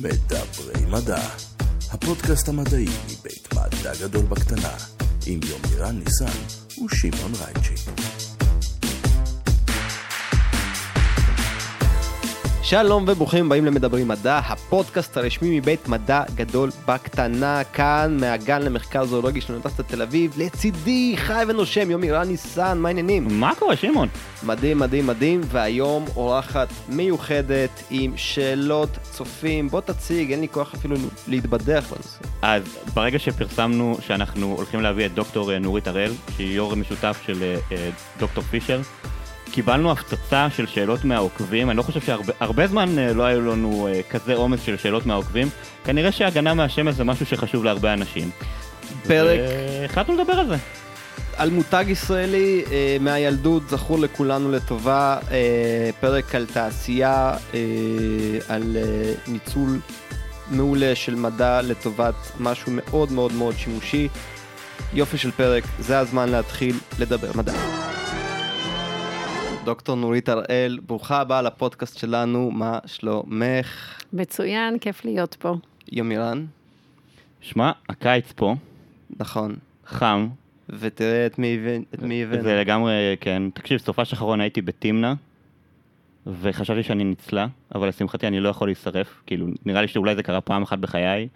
מדברי מדע, הפודקאסט המדעי מבית מדע גדול בקטנה, עם יומירן ניסן ושמעון רייצ'י. שלום וברוכים הבאים למדברים מדע, הפודקאסט הרשמי מבית מדע גדול בקטנה, כאן מהגן למחקר זואולוגי של אוניברסיטת תל אביב, לצידי חי ונושם, יומי רן ניסן, מה העניינים? מה קורה, שמעון? מדהים, מדהים, מדהים, והיום אורחת מיוחדת עם שאלות צופים, בוא תציג, אין לי כוח אפילו להתבדח בנושא. אז ברגע שפרסמנו שאנחנו הולכים להביא את דוקטור נורית הראל, שהיא יו"ר משותף של אה, אה, דוקטור פישר, קיבלנו הפצצה של שאלות מהעוקבים, אני לא חושב שהרבה זמן אה, לא היו לנו כזה עומס של שאלות מהעוקבים, כנראה שהגנה מהשמש זה משהו שחשוב להרבה אנשים. פרק... החלטנו לדבר על זה. על מותג ישראלי אה, מהילדות, זכור לכולנו לטובה, אה, פרק על תעשייה, אה, על אה, ניצול מעולה של מדע לטובת משהו מאוד מאוד מאוד שימושי. יופי של פרק, זה הזמן להתחיל לדבר מדע. דוקטור נורית הראל, ברוכה הבאה לפודקאסט שלנו, מה שלומך? מצוין, כיף להיות פה. יומירן? שמע, הקיץ פה. נכון. חם. ותראה את מי הבאנו. זה לגמרי, כן. תקשיב, סופש האחרון הייתי בתמנע, וחשבתי שאני נצלה, אבל לשמחתי אני לא יכול להישרף. כאילו, נראה לי שאולי זה קרה פעם אחת בחיי,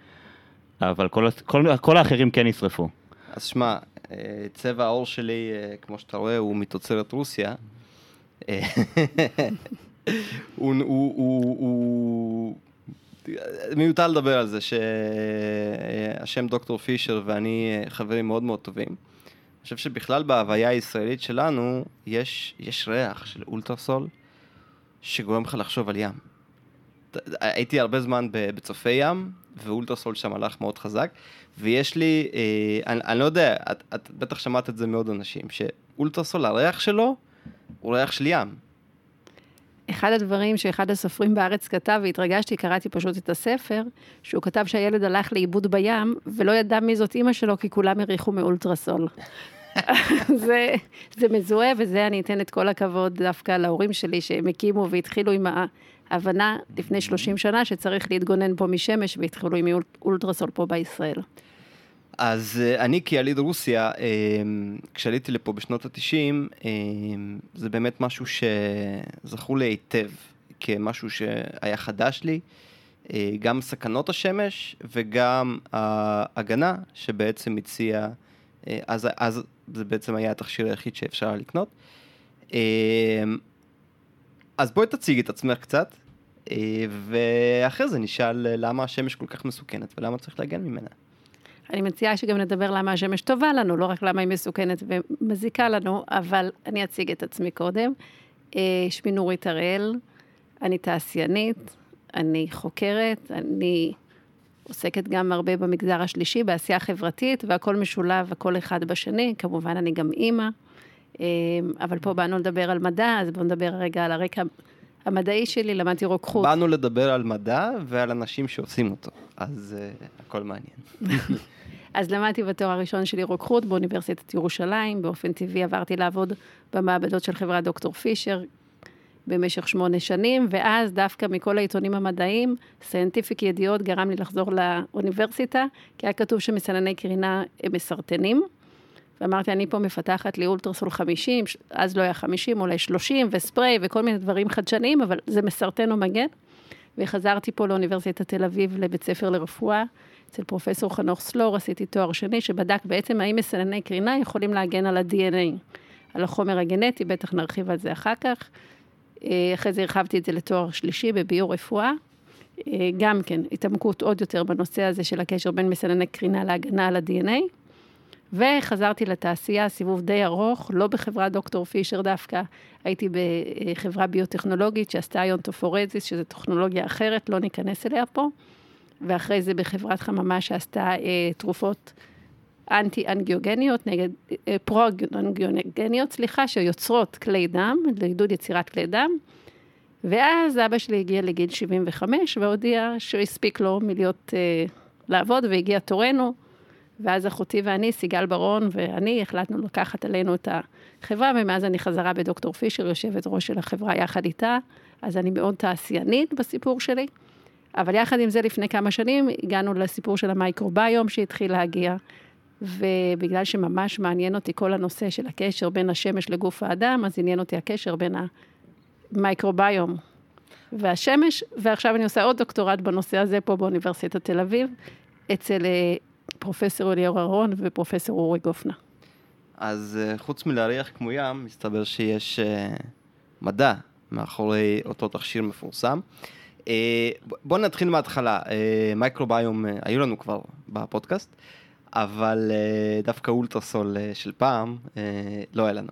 אבל כל, כל, כל האחרים כן נשרפו. אז שמע, אה, צבע העור שלי, אה, כמו שאתה רואה, הוא מתוצרת רוסיה. הוא, הוא, הוא, הוא... מיותר לדבר על זה שהשם דוקטור פישר ואני חברים מאוד מאוד טובים. אני חושב שבכלל בהוויה הישראלית שלנו יש, יש ריח של אולטרסול שגורם לך לחשוב על ים. הייתי הרבה זמן בצופי ים, ואולטרסול שם הלך מאוד חזק, ויש לי, אה, אני, אני לא יודע, את, את בטח שמעת את זה מעוד אנשים, שאולטרסול, הריח שלו הוא ריח של ים. אחד הדברים שאחד הסופרים בארץ כתב, והתרגשתי, קראתי פשוט את הספר, שהוא כתב שהילד הלך לאיבוד בים, ולא ידע מי זאת אימא שלו, כי כולם הריחו מאולטרסול. זה, זה מזוהה, וזה אני אתן את כל הכבוד דווקא להורים שלי, שהם הקימו והתחילו עם ההבנה לפני 30 שנה שצריך להתגונן פה משמש, והתחילו עם אולטרסול פה בישראל. אז אה, אני כיליד רוסיה, אה, כשעליתי לפה בשנות התשעים, אה, זה באמת משהו שזכור לי היטב כמשהו שהיה חדש לי, גם סכנות השמש וגם ההגנה שבעצם הציע, אז, אז זה בעצם היה התכשיר היחיד שאפשר לקנות. אז בואי תציגי את עצמך קצת, ואחרי זה נשאל למה השמש כל כך מסוכנת ולמה צריך להגן ממנה. אני מציעה שגם נדבר למה השמש טובה לנו, לא רק למה היא מסוכנת ומזיקה לנו, אבל אני אציג את עצמי קודם. אה, שמי נורית הראל, אני תעשיינית, אני חוקרת, אני עוסקת גם הרבה במגזר השלישי, בעשייה חברתית, והכל משולב, הכל אחד בשני. כמובן, אני גם אימא, אה, אבל פה באנו לדבר על מדע, אז בואו נדבר רגע על הרקע המדעי שלי, למדתי רוקחות. באנו לדבר על מדע ועל אנשים שעושים אותו, אז uh, הכל מעניין. אז למדתי בתואר הראשון שלי רוקחות באוניברסיטת ירושלים, באופן טבעי עברתי לעבוד במעבדות של חברת דוקטור פישר במשך שמונה שנים, ואז דווקא מכל העיתונים המדעיים, scientific ידיעות גרם לי לחזור לאוניברסיטה, כי היה כתוב שמסנני קרינה הם מסרטנים. ואמרתי, אני פה מפתחת לי אולטרסול 50, אז לא היה 50, אולי 30, וספרי וכל מיני דברים חדשניים, אבל זה מסרטן או מגן. וחזרתי פה לאוניברסיטת תל אביב לבית ספר לרפואה, אצל פרופסור חנוך סלור, עשיתי תואר שני, שבדק בעצם האם מסנני קרינה יכולים להגן על ה-DNA, על החומר הגנטי, בטח נרחיב על זה אחר כך. אה, אחרי זה הרחבתי את זה לתואר שלישי בביו-רפואה. אה, גם כן, התעמקות עוד יותר בנושא הזה של הקשר בין מסנני קרינה להגנה על ה-DNA. וחזרתי לתעשייה, סיבוב די ארוך, לא בחברת דוקטור פישר דווקא, הייתי בחברה ביוטכנולוגית שעשתה היום טופורזיס, שזו טכנולוגיה אחרת, לא ניכנס אליה פה. ואחרי זה בחברת חממה שעשתה אה, תרופות אנטי-אנגיוגניות, נגד, אה, פרו-אנגיוגניות, סליחה, שיוצרות כלי דם, לעידוד יצירת כלי דם. ואז אבא שלי הגיע לגיל 75 והודיע שהספיק לו מלהיות, אה, לעבוד, והגיע תורנו. ואז אחותי ואני, סיגל ברון ואני, החלטנו לקחת עלינו את החברה, ומאז אני חזרה בדוקטור פישר, יושבת ראש של החברה יחד איתה, אז אני מאוד תעשיינית בסיפור שלי. אבל יחד עם זה, לפני כמה שנים הגענו לסיפור של המייקרוביום שהתחיל להגיע, ובגלל שממש מעניין אותי כל הנושא של הקשר בין השמש לגוף האדם, אז עניין אותי הקשר בין המייקרוביום והשמש, ועכשיו אני עושה עוד דוקטורט בנושא הזה פה באוניברסיטת תל אביב, אצל אה, פרופסור אליאור אהרון ופרופסור אורי גופנה. אז אה, חוץ מלהריח כמו ים, מסתבר שיש uh, מדע מאחורי אותו תכשיר מפורסם. Uh, בואו נתחיל מההתחלה. מייקרוביום היו לנו כבר בפודקאסט, אבל דווקא אולטרסול של פעם לא היה לנו.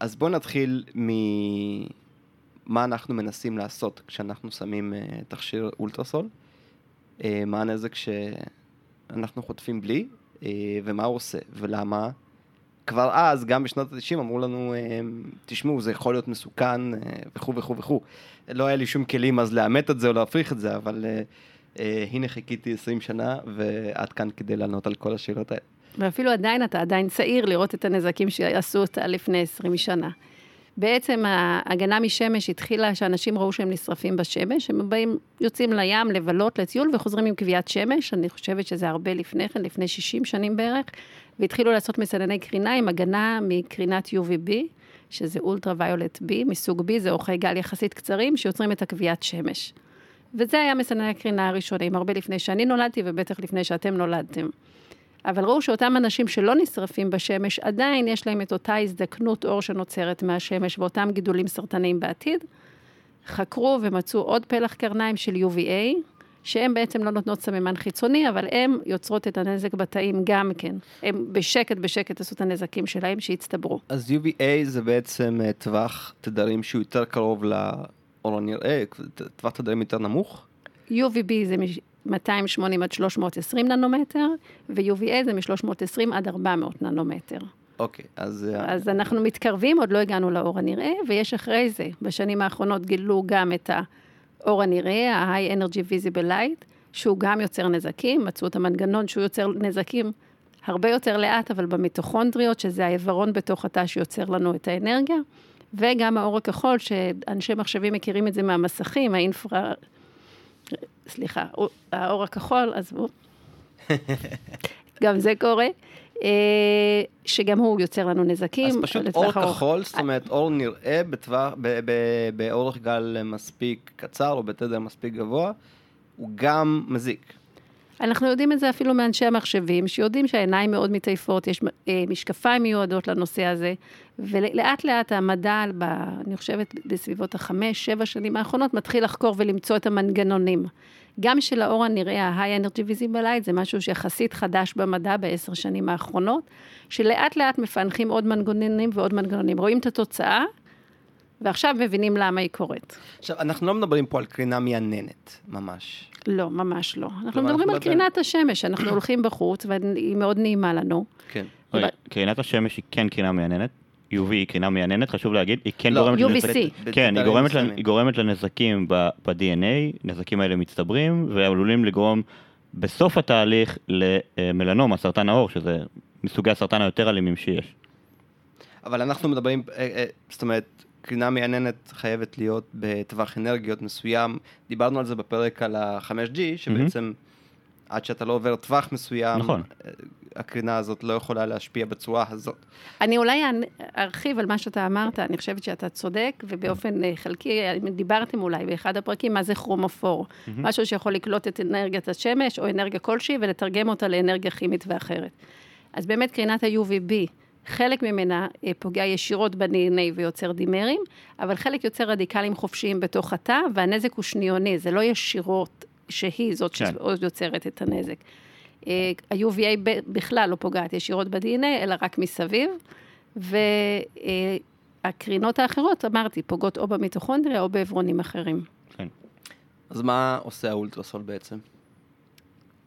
אז בואו נתחיל ממה אנחנו מנסים לעשות כשאנחנו שמים תכשיר אולטרסול. מה הנזק שאנחנו חוטפים בלי, uh, ומה הוא עושה, ולמה. כבר אז, גם בשנות ה-90, אמרו לנו, תשמעו, זה יכול להיות מסוכן וכו' וכו' וכו'. לא היה לי שום כלים אז לאמת את זה או להפריך את זה, אבל uh, uh, הנה חיכיתי 20 שנה, ועד כאן כדי לענות על כל השאלות האלה. ואפילו עדיין אתה עדיין צעיר לראות את הנזקים שעשו אותה לפני 20 שנה. בעצם ההגנה משמש התחילה שאנשים ראו שהם נשרפים בשמש, הם באים, יוצאים לים לבלות, לטיול וחוזרים עם קביעת שמש, אני חושבת שזה הרבה לפני כן, לפני 60 שנים בערך, והתחילו לעשות מסנני קרינה עם הגנה מקרינת UVB, שזה אולטרה ויולט B, מסוג B, זה אורכי גל יחסית קצרים, שיוצרים את הקביעת שמש. וזה היה מסנני הקרינה הראשונים, הרבה לפני שאני נולדתי ובטח לפני שאתם נולדתם. אבל ראו שאותם אנשים שלא נשרפים בשמש, עדיין יש להם את אותה הזדקנות אור שנוצרת מהשמש ואותם גידולים סרטניים בעתיד. חקרו ומצאו עוד פלח קרניים של UVA, שהן בעצם לא נותנות סממן חיצוני, אבל הן יוצרות את הנזק בתאים גם כן. הם בשקט בשקט עשו את הנזקים שלהם שהצטברו. אז UVA זה בעצם אה, טווח תדרים שהוא יותר קרוב לאור הנראה, טווח תדרים יותר נמוך? UVB זה 280 עד 320 ננומטר, ו-UVA זה מ-320 עד 400 ננומטר. אוקיי, אז... אה, אז אנחנו מתקרבים, עוד לא הגענו לאור הנראה, ויש אחרי זה, בשנים האחרונות גילו גם את האור הנראה, ה-high energy visible light, שהוא גם יוצר נזקים, מצאו את המנגנון שהוא יוצר נזקים הרבה יותר לאט, אבל במיטוכונדריות, שזה העיוורון בתוך התא שיוצר לנו את האנרגיה, וגם האור הכחול, שאנשי מחשבים מכירים את זה מהמסכים, האינפרה... סליחה, האור הכחול, עזבו. גם זה קורה. אה, שגם הוא יוצר לנו נזקים. אז פשוט אור כחול, זאת אומרת אור נראה באורך גל מספיק קצר או בתדר מספיק גבוה, הוא גם מזיק. אנחנו יודעים את זה אפילו מאנשי המחשבים, שיודעים שהעיניים מאוד מתעייפות, יש אה, משקפיים מיועדות לנושא הזה, ולאט לאט המדע, ב, אני חושבת בסביבות החמש, שבע שנים האחרונות, מתחיל לחקור ולמצוא את המנגנונים. גם של האור הנראה, ה-high energy visible light, זה משהו שיחסית חדש במדע בעשר שנים האחרונות, שלאט לאט מפענחים עוד מנגנונים ועוד מנגנונים. רואים את התוצאה, ועכשיו מבינים למה היא קורית. עכשיו, אנחנו לא מדברים פה על קרינה מייננת, ממש. לא, ממש לא. אנחנו מדברים על קרינת השמש, אנחנו הולכים בחוץ, והיא מאוד נעימה לנו. כן. קרינת השמש היא כן קרינה מייננת. UV היא קרינה מייננת, חשוב להגיד, היא כן לא, גורמת... UVC. כן, היא גורמת, היא גורמת לנזקים ב-DNA, נזקים האלה מצטברים, ועלולים לגרום בסוף התהליך למלנומה, סרטן העור, שזה מסוגי הסרטן היותר אלימים שיש. אבל אנחנו מדברים, אה, אה, זאת אומרת, קרינה מייננת חייבת להיות בטווח אנרגיות מסוים. דיברנו על זה בפרק על ה-5G, שבעצם mm-hmm. עד שאתה לא עובר טווח מסוים, נכון. הקרינה הזאת לא יכולה להשפיע בצורה הזאת. אני אולי ארחיב על מה שאתה אמרת, אני חושבת שאתה צודק, ובאופן אה, חלקי, דיברתם אולי באחד הפרקים, מה זה כרומופור. Mm-hmm. משהו שיכול לקלוט את אנרגיית השמש או אנרגיה כלשהי ולתרגם אותה לאנרגיה כימית ואחרת. אז באמת קרינת ה-UVB, חלק ממנה אה, פוגע ישירות ב-DNA ויוצר דימרים, אבל חלק יוצר רדיקלים חופשיים בתוך התא, והנזק הוא שניוני, זה לא ישירות שהיא זאת כן. שעוד יוצרת את הנזק. אה, ה-UVA בכלל לא פוגעת ישירות ב-DNA, אלא רק מסביב, והקרינות האחרות, אמרתי, פוגעות או במיטוכונדריה או בעברונים אחרים. כן. אז מה עושה האולטרסול בעצם?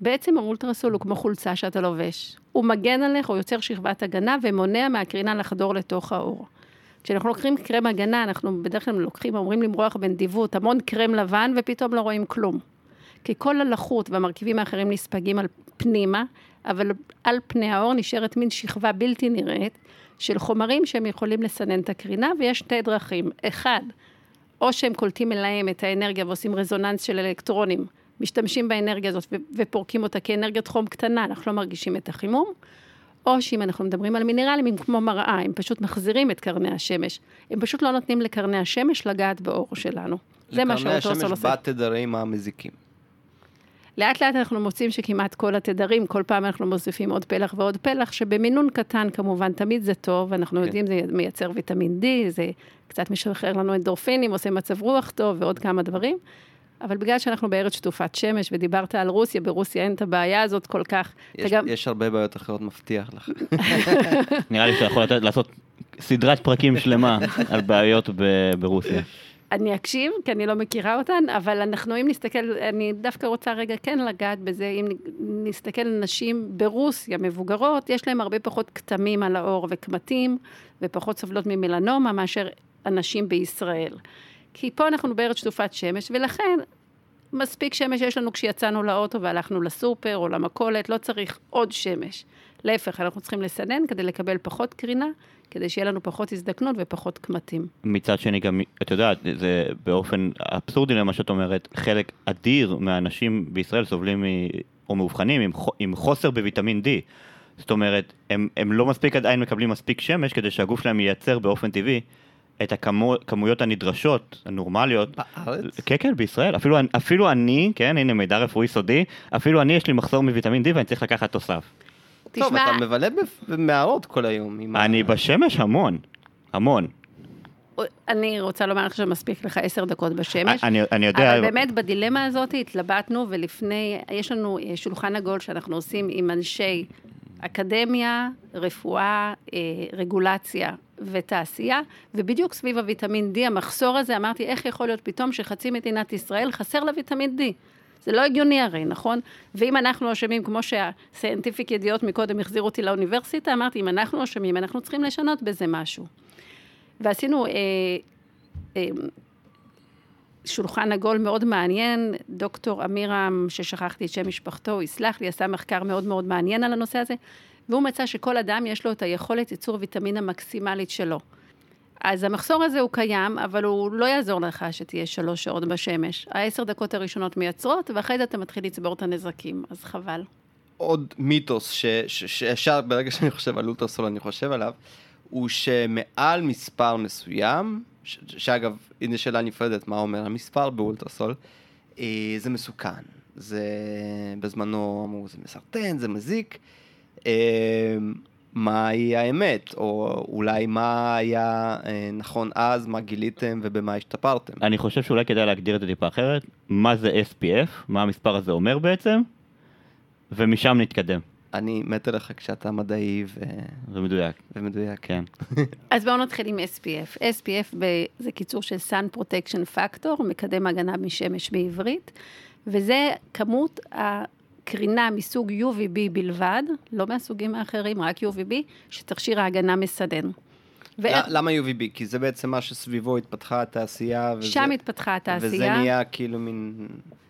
בעצם האולטרסול הוא כמו חולצה שאתה לובש. הוא מגן עליך, הוא יוצר שכבת הגנה ומונע מהקרינה לחדור לתוך האור. כשאנחנו לוקחים קרם הגנה, אנחנו בדרך כלל לוקחים, אומרים למרוח בנדיבות, המון קרם לבן ופתאום לא רואים כלום. כי כל הלחות והמרכיבים האחרים נספגים על פנימה, אבל על פני האור נשארת מין שכבה בלתי נראית של חומרים שהם יכולים לסנן את הקרינה, ויש שתי דרכים. אחד, או שהם קולטים אליהם את האנרגיה ועושים רזוננס של אלקטרונים, משתמשים באנרגיה הזאת ופורקים אותה כאנרגיית חום קטנה, אנחנו לא מרגישים את החימום, או שאם אנחנו מדברים על מינרלים, הם כמו מראה, הם פשוט מחזירים את קרני השמש. הם פשוט לא נותנים לקרני השמש לגעת באור שלנו. זה מה לקרני עושה. השמש בתדרים המזיקים. לאט לאט אנחנו מוצאים שכמעט כל התדרים, כל פעם אנחנו מוסיפים עוד פלח ועוד פלח, שבמינון קטן כמובן תמיד זה טוב, אנחנו כן. יודעים, זה מייצר ויטמין D, זה קצת משחרר לנו אנדורפינים, עושה מצב רוח טוב ועוד כמה דברים. אבל בגלל שאנחנו בארץ שטופת שמש, ודיברת על רוסיה, ברוסיה אין את הבעיה הזאת כל כך. יש, גם- יש הרבה בעיות אחרות, מבטיח לך. נראה לי שאתה יכול לתת- לעשות סדרת פרקים שלמה על בעיות ב- ברוסיה. אני אקשיב, כי אני לא מכירה אותן, אבל אנחנו, אם נסתכל, אני דווקא רוצה רגע כן לגעת בזה, אם נסתכל על נשים ברוסיה, מבוגרות, יש להן הרבה פחות כתמים על העור וקמטים, ופחות סובלות ממלנומה מאשר אנשים בישראל. כי פה אנחנו בארץ שטופת שמש, ולכן מספיק שמש יש לנו כשיצאנו לאוטו והלכנו לסופר או למכולת, לא צריך עוד שמש. להפך, אנחנו צריכים לסנן כדי לקבל פחות קרינה, כדי שיהיה לנו פחות הזדקנות ופחות קמטים. מצד שני גם, את יודעת, זה באופן אבסורדי למה שאת אומרת, חלק אדיר מהאנשים בישראל סובלים מ... או מאובחנים עם, עם חוסר בוויטמין D. זאת אומרת, הם, הם לא מספיק עדיין מקבלים מספיק שמש כדי שהגוף שלהם ייצר באופן טבעי את הכמויות הנדרשות, הנורמליות. בארץ? כן, כן, בישראל. אפילו, אפילו אני, כן, הנה מידע רפואי סודי, אפילו אני יש לי מחסור מוויטמין D ואני צריך לקחת תוסף. טוב, תשמע, אתה מבלה במערות כל היום. עם ה- אני בשמש המון, המון. אני רוצה לומר לך שמספיק לך עשר דקות בשמש. אני, אני יודע... אבל באמת בדילמה הזאת התלבטנו, ולפני, יש לנו אה, שולחן עגול שאנחנו עושים עם אנשי אקדמיה, רפואה, אה, רגולציה ותעשייה, ובדיוק סביב הוויטמין D, המחסור הזה, אמרתי, איך יכול להיות פתאום שחצי מדינת ישראל חסר לה ויטמין D? זה לא הגיוני הרי, נכון? ואם אנחנו אשמים, כמו שהסיינטיפיק ידיעות מקודם החזיר אותי לאוניברסיטה, אמרתי, אם אנחנו אשמים, אנחנו צריכים לשנות בזה משהו. ועשינו אה, אה, שולחן עגול מאוד מעניין, דוקטור אמירם, ששכחתי את שם משפחתו, הוא יסלח לי, עשה מחקר מאוד מאוד מעניין על הנושא הזה, והוא מצא שכל אדם יש לו את היכולת ייצור ויטמין המקסימלית שלו. אז המחסור הזה הוא קיים, אבל הוא לא יעזור לך שתהיה שלוש שעות בשמש. העשר דקות הראשונות מייצרות, ואחרי זה אתה מתחיל לצבור את הנזקים, אז חבל. עוד מיתוס שישר ברגע שאני חושב על אולטרסול אני חושב עליו, הוא שמעל מספר מסוים, שאגב, הנה שאלה נפרדת, מה אומר המספר באולטרסול, אה, זה מסוכן. זה בזמנו אמרו, זה מסרטן, זה מזיק. אה, מהי האמת, או אולי מה היה אה, נכון אז, מה גיליתם ובמה השתפרתם. אני חושב שאולי כדאי להגדיר את זה טיפה אחרת, מה זה SPF, מה המספר הזה אומר בעצם, ומשם נתקדם. אני מת עליך כשאתה מדעי ו... זה מדויק, ומדויק. כן. אז בואו נתחיל עם SPF. SPF ב- זה קיצור של Sun Protection Factor, מקדם הגנה משמש בעברית, וזה כמות הקרינה מסוג UVB בלבד, לא מהסוגים האחרים, רק UVB, שתכשיר ההגנה מסנן. ואיך- ל- למה UVB? כי זה בעצם מה שסביבו התפתחה התעשייה. וזה, שם התפתחה התעשייה. וזה נהיה כאילו מין...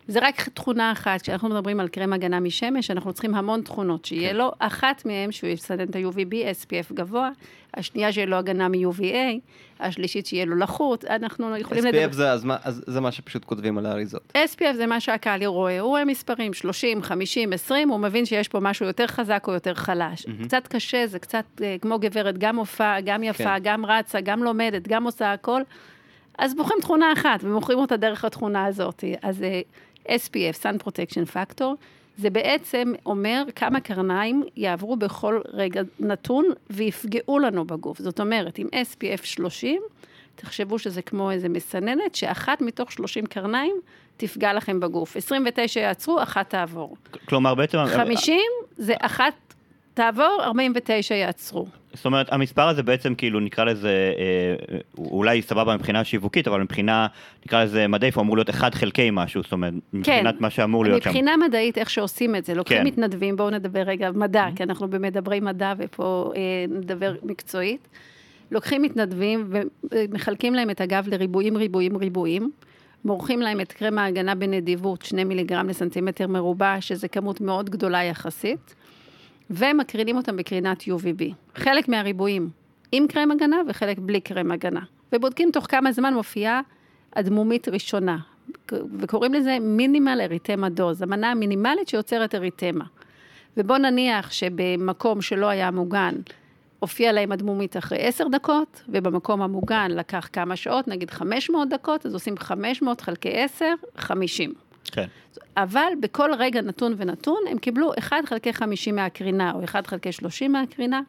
זה רק תכונה אחת, כשאנחנו מדברים על קרם הגנה משמש, אנחנו צריכים המון תכונות, שיהיה כן. לו אחת מהן שהוא יסנן את ה-UVB, SPF גבוה, השנייה שיהיה לו הגנה מ-UVA, השלישית שיהיה לו לחות, אנחנו יכולים SPF זה, אז אז זה מה שפשוט כותבים על האריזות. SPF זה מה שהקהל רואה, הוא רואה מספרים 30, 50, 20, הוא מבין שיש פה משהו יותר חזק או יותר חלש. Mm-hmm. קצת קשה, זה קצת uh, כמו גברת, גם הופעה, גם יפה, כן. גם רצה, גם לומדת, גם עושה הכל. אז בוחרים תכונה אחת ומוכרים אותה דרך התכונה הזאת. אז uh, SPF, Sun Protection Factor, זה בעצם אומר כמה קרניים יעברו בכל רגע נתון ויפגעו לנו בגוף. זאת אומרת, עם SPF 30, תחשבו שזה כמו איזה מסננת, שאחת מתוך 30 קרניים תפגע לכם בגוף. 29 יעצרו, אחת תעבור. כלומר בעצם, 50 זה אחת תעבור, 49 יעצרו. זאת אומרת, המספר הזה בעצם כאילו נקרא לזה, אה, אולי סבבה מבחינה שיווקית, אבל מבחינה, נקרא לזה מדעי, הוא אמור להיות אחד חלקי משהו, זאת אומרת, מבחינת מה שאמור להיות שם. כן. מבחינה מדעית, איך שעושים את זה, לוקחים כן. מתנדבים, בואו נדבר רגע מדע, כי אנחנו במדברי מדע ופה אה, נדבר מקצועית. לוקחים מתנדבים ומחלקים להם את הגב לריבועים, ריבועים, ריבועים. מורחים להם את קרם ההגנה בנדיבות, 2 מיליגרם לסנטימטר מרובע, שזה כמות מאוד גדולה יחסית, ומקרינים אותם בקרינת UVB. חלק מהריבועים עם קרם הגנה וחלק בלי קרם הגנה. ובודקים תוך כמה זמן מופיעה אדמומית ראשונה, וקוראים לזה מינימל אריתמה דוז, המנה המינימלית שיוצרת אריתמה. ובוא נניח שבמקום שלא היה מוגן, הופיע להם אדמומית אחרי עשר דקות, ובמקום המוגן לקח כמה שעות, נגיד 500 דקות, אז עושים 500 חלקי 10, 50. כן. אבל בכל רגע נתון ונתון, הם קיבלו 1 חלקי 50 מהקרינה, או 1 חלקי 30 מהקרינה,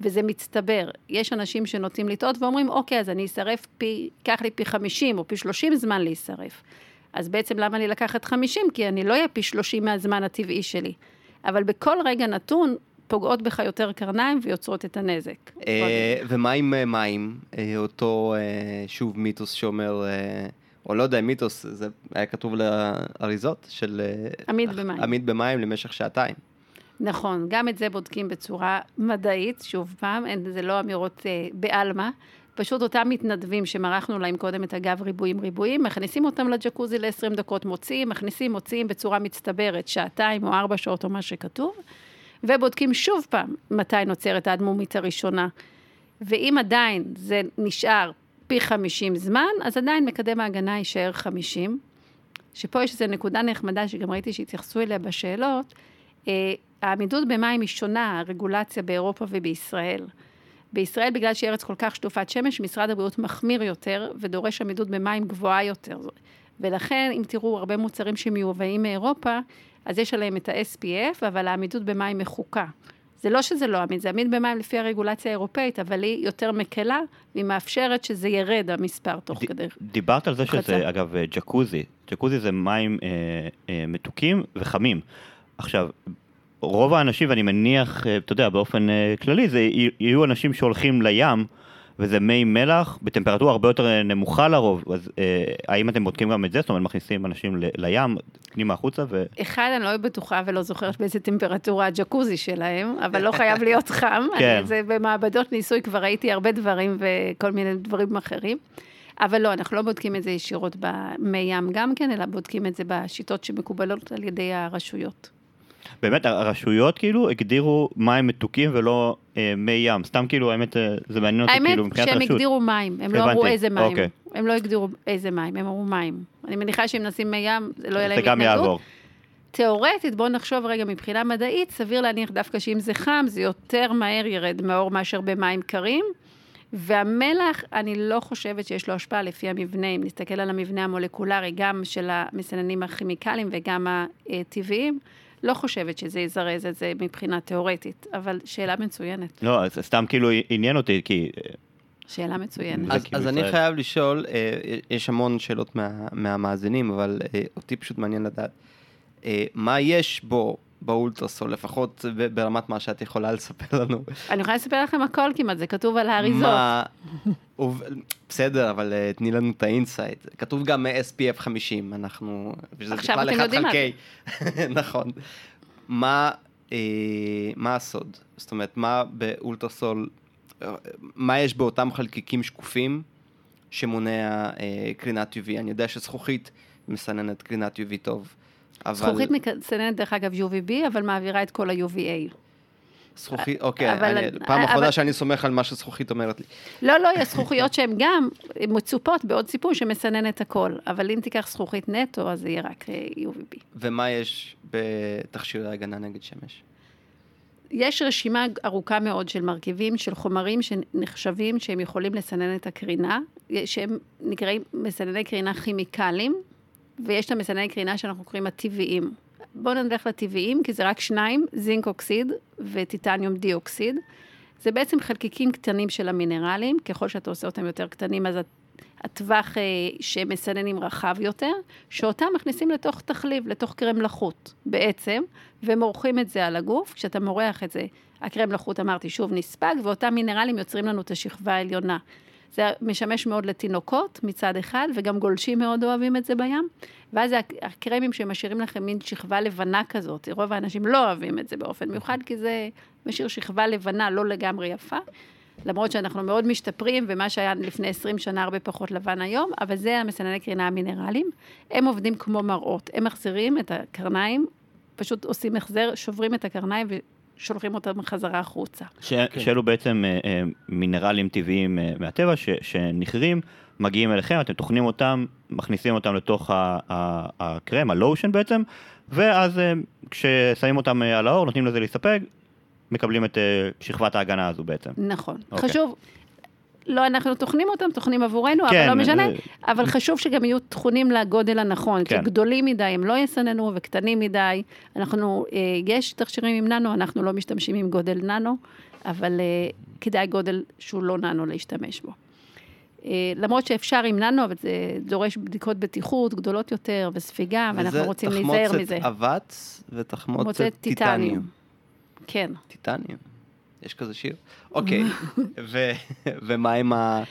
וזה מצטבר. יש אנשים שנוטים לטעות ואומרים, אוקיי, אז אני אשרף פי, ייקח לי פי 50 או פי 30 זמן להישרף. אז בעצם למה לי לקחת 50? כי אני לא אהיה פי 30 מהזמן הטבעי שלי. אבל בכל רגע נתון, פוגעות בך יותר קרניים ויוצרות את הנזק. אה, ומה עם אה, מים? אה, אותו, שוב, מיתוס שאומר, או לא יודע, מיתוס, זה היה כתוב לאריזות של... עמיד במים. עמיד במים למשך שעתיים. נכון, גם את זה בודקים בצורה מדעית, שוב פעם, אין, זה לא אמירות אה, בעלמא. פשוט אותם מתנדבים שמרחנו להם קודם את הגב ריבועים ריבועים, מכניסים אותם לג'קוזי ל-20 דקות, מוציאים, מכניסים, מוציאים בצורה מצטברת, שעתיים או ארבע שעות או מה שכתוב, ובודקים שוב פעם מתי נוצרת האדמומית הראשונה. ואם עדיין זה נשאר פי 50 זמן, אז עדיין מקדם ההגנה יישאר 50. שפה יש איזו נקודה נחמדה שגם ראיתי שהתייחסו אליה בשאלות. אה, העמידות במים היא שונה, הרגולציה באירופה ובישראל. בישראל, בגלל שהיא ארץ כל כך שטופת שמש, משרד הבריאות מחמיר יותר ודורש עמידות במים גבוהה יותר. ולכן, אם תראו הרבה מוצרים שמיובאים מאירופה, אז יש עליהם את ה-SPF, אבל העמידות במים מחוקה. זה לא שזה לא עמיד, זה עמיד במים לפי הרגולציה האירופאית, אבל היא יותר מקלה, והיא מאפשרת שזה ירד המספר תוך ד, כדי. דיברת על זה חצה. שזה, אגב, ג'קוזי. ג'קוזי זה מים אה, אה, מתוקים וחמים. עכשיו, רוב האנשים, ואני מניח, אה, אתה יודע, באופן אה, כללי, זה יהיו אנשים שהולכים לים, וזה מי מלח בטמפרטורה הרבה יותר נמוכה לרוב, אז אה, האם אתם בודקים גם את זה? זאת אומרת, מכניסים אנשים ל- לים, פנימה החוצה ו... אחד, אני לא בטוחה ולא זוכרת באיזה טמפרטורה הג'קוזי שלהם, אבל לא חייב להיות חם. כן. אני, זה במעבדות ניסוי כבר ראיתי הרבה דברים וכל מיני דברים אחרים. אבל לא, אנחנו לא בודקים את זה ישירות במי ים גם כן, אלא בודקים את זה בשיטות שמקובלות על ידי הרשויות. באמת, הרשויות כאילו הגדירו מים מתוקים ולא אה, מי ים, סתם כאילו, האמת, אה, זה מעניין אותי כאילו מבחינת רשות. האמת שהם הגדירו מים, הם לא אמרו איזה מים. אוקיי. הם לא הגדירו איזה מים, הם אמרו מים. אני מניחה שאם נשים מי ים, זה לא יהיה להם התנגדות. זה גם יעבור. תיאורטית, בואו נחשוב רגע מבחינה מדעית, סביר להניח דווקא שאם זה חם, זה יותר מהר ירד מהאור מאשר במים קרים. והמלח, אני לא חושבת שיש לו השפעה לפי המבנה, אם נסתכל על המבנה המולקולרי, גם של המסננים הכימיקליים וגם הטבעיים. לא חושבת שזה יזרז את זה מבחינה תיאורטית, אבל שאלה מצוינת. לא, אז סתם כאילו עניין אותי, כי... שאלה מצוינת. אז, כאילו אז אני חייב לשאול, אה, יש המון שאלות מה, מהמאזינים, אבל אה, אותי פשוט מעניין לדעת, אה, מה יש בו באולטרסול, לפחות ברמת מה שאת יכולה לספר לנו. אני יכולה לספר לכם הכל כמעט, זה כתוב על האריזות. בסדר, אבל אה, תני לנו את ה insight. כתוב גם SPF 50, אנחנו... עכשיו אתם יודעים מה נכון. מה, אה, מה הסוד? זאת אומרת, מה באולטרסול, אה, מה יש באותם חלקיקים שקופים שמונע אה, קרינת UV? אני יודע שזכוכית מסננת קרינת UV טוב. אבל... זכוכית מסננת דרך אגב UVB, אבל מעבירה את כל ה-UVA. זכוכית, אוקיי, אבל, אני, פעם אחרונה. שאני סומך על מה שזכוכית אומרת לי. לא, לא, יש זכוכיות שהן גם מצופות בעוד סיפור שמסנן את הכל, אבל אם תיקח זכוכית נטו, אז זה יהיה רק אה, UVB. ומה יש בתכשירי הגנה נגד שמש? יש רשימה ארוכה מאוד של מרכיבים, של חומרים שנחשבים שהם יכולים לסנן את הקרינה, שהם נקראים מסנני קרינה כימיקליים, ויש את המסנני קרינה שאנחנו קוראים הטבעיים. בואו נלך לטבעיים, כי זה רק שניים, זינק אוקסיד וטיטניום דיאוקסיד. זה בעצם חלקיקים קטנים של המינרלים, ככל שאתה עושה אותם יותר קטנים, אז הטווח אה, שהם מסננים רחב יותר, שאותם מכניסים לתוך תחליב, לתוך קרם לחות בעצם, ומורחים את זה על הגוף. כשאתה מורח את זה, הקרם לחות, אמרתי, שוב נספג, ואותם מינרלים יוצרים לנו את השכבה העליונה. זה משמש מאוד לתינוקות מצד אחד, וגם גולשים מאוד אוהבים את זה בים. ואז הקרמים שמשאירים לכם מין שכבה לבנה כזאת. רוב האנשים לא אוהבים את זה באופן מיוחד, כי זה משאיר שכבה לבנה לא לגמרי יפה. למרות שאנחנו מאוד משתפרים, ומה שהיה לפני 20 שנה הרבה פחות לבן היום, אבל זה המסנני קרינה המינרליים. הם עובדים כמו מראות, הם מחזירים את הקרניים, פשוט עושים החזר, שוברים את הקרניים שולחים אותם חזרה החוצה. ש... כן. שאלו בעצם אה, אה, מינרלים טבעיים אה, מהטבע ש... שנכרים, מגיעים אליכם, אתם טוחנים אותם, מכניסים אותם לתוך ה- ה- הקרם, הלושן בעצם, ואז אה, כששמים אותם אה, על האור, נותנים לזה להסתפק, מקבלים את אה, שכבת ההגנה הזו בעצם. נכון. אוקיי. חשוב, לא אנחנו טוחנים אותם, טוחנים עבורנו, כן, אבל לא משנה, אה, אבל חשוב שגם יהיו טחונים לגודל הנכון, כי כן. גדולים מדי הם לא יסננו וקטנים מדי. אנחנו, אה, יש תכשירים עם ננו, אנחנו לא משתמשים עם גודל ננו, אבל אה, כדאי גודל שהוא לא ננו להשתמש בו. אה, למרות שאפשר עם ננו, אבל זה דורש בדיקות בטיחות גדולות יותר וספיגה, ואנחנו רוצים להיזהר מזה. וזה תחמוצת אבץ ותחמוצת טיטניום. טיטניום. כן. טיטניום. יש כזה שיר? אוקיי. ומה עם ה...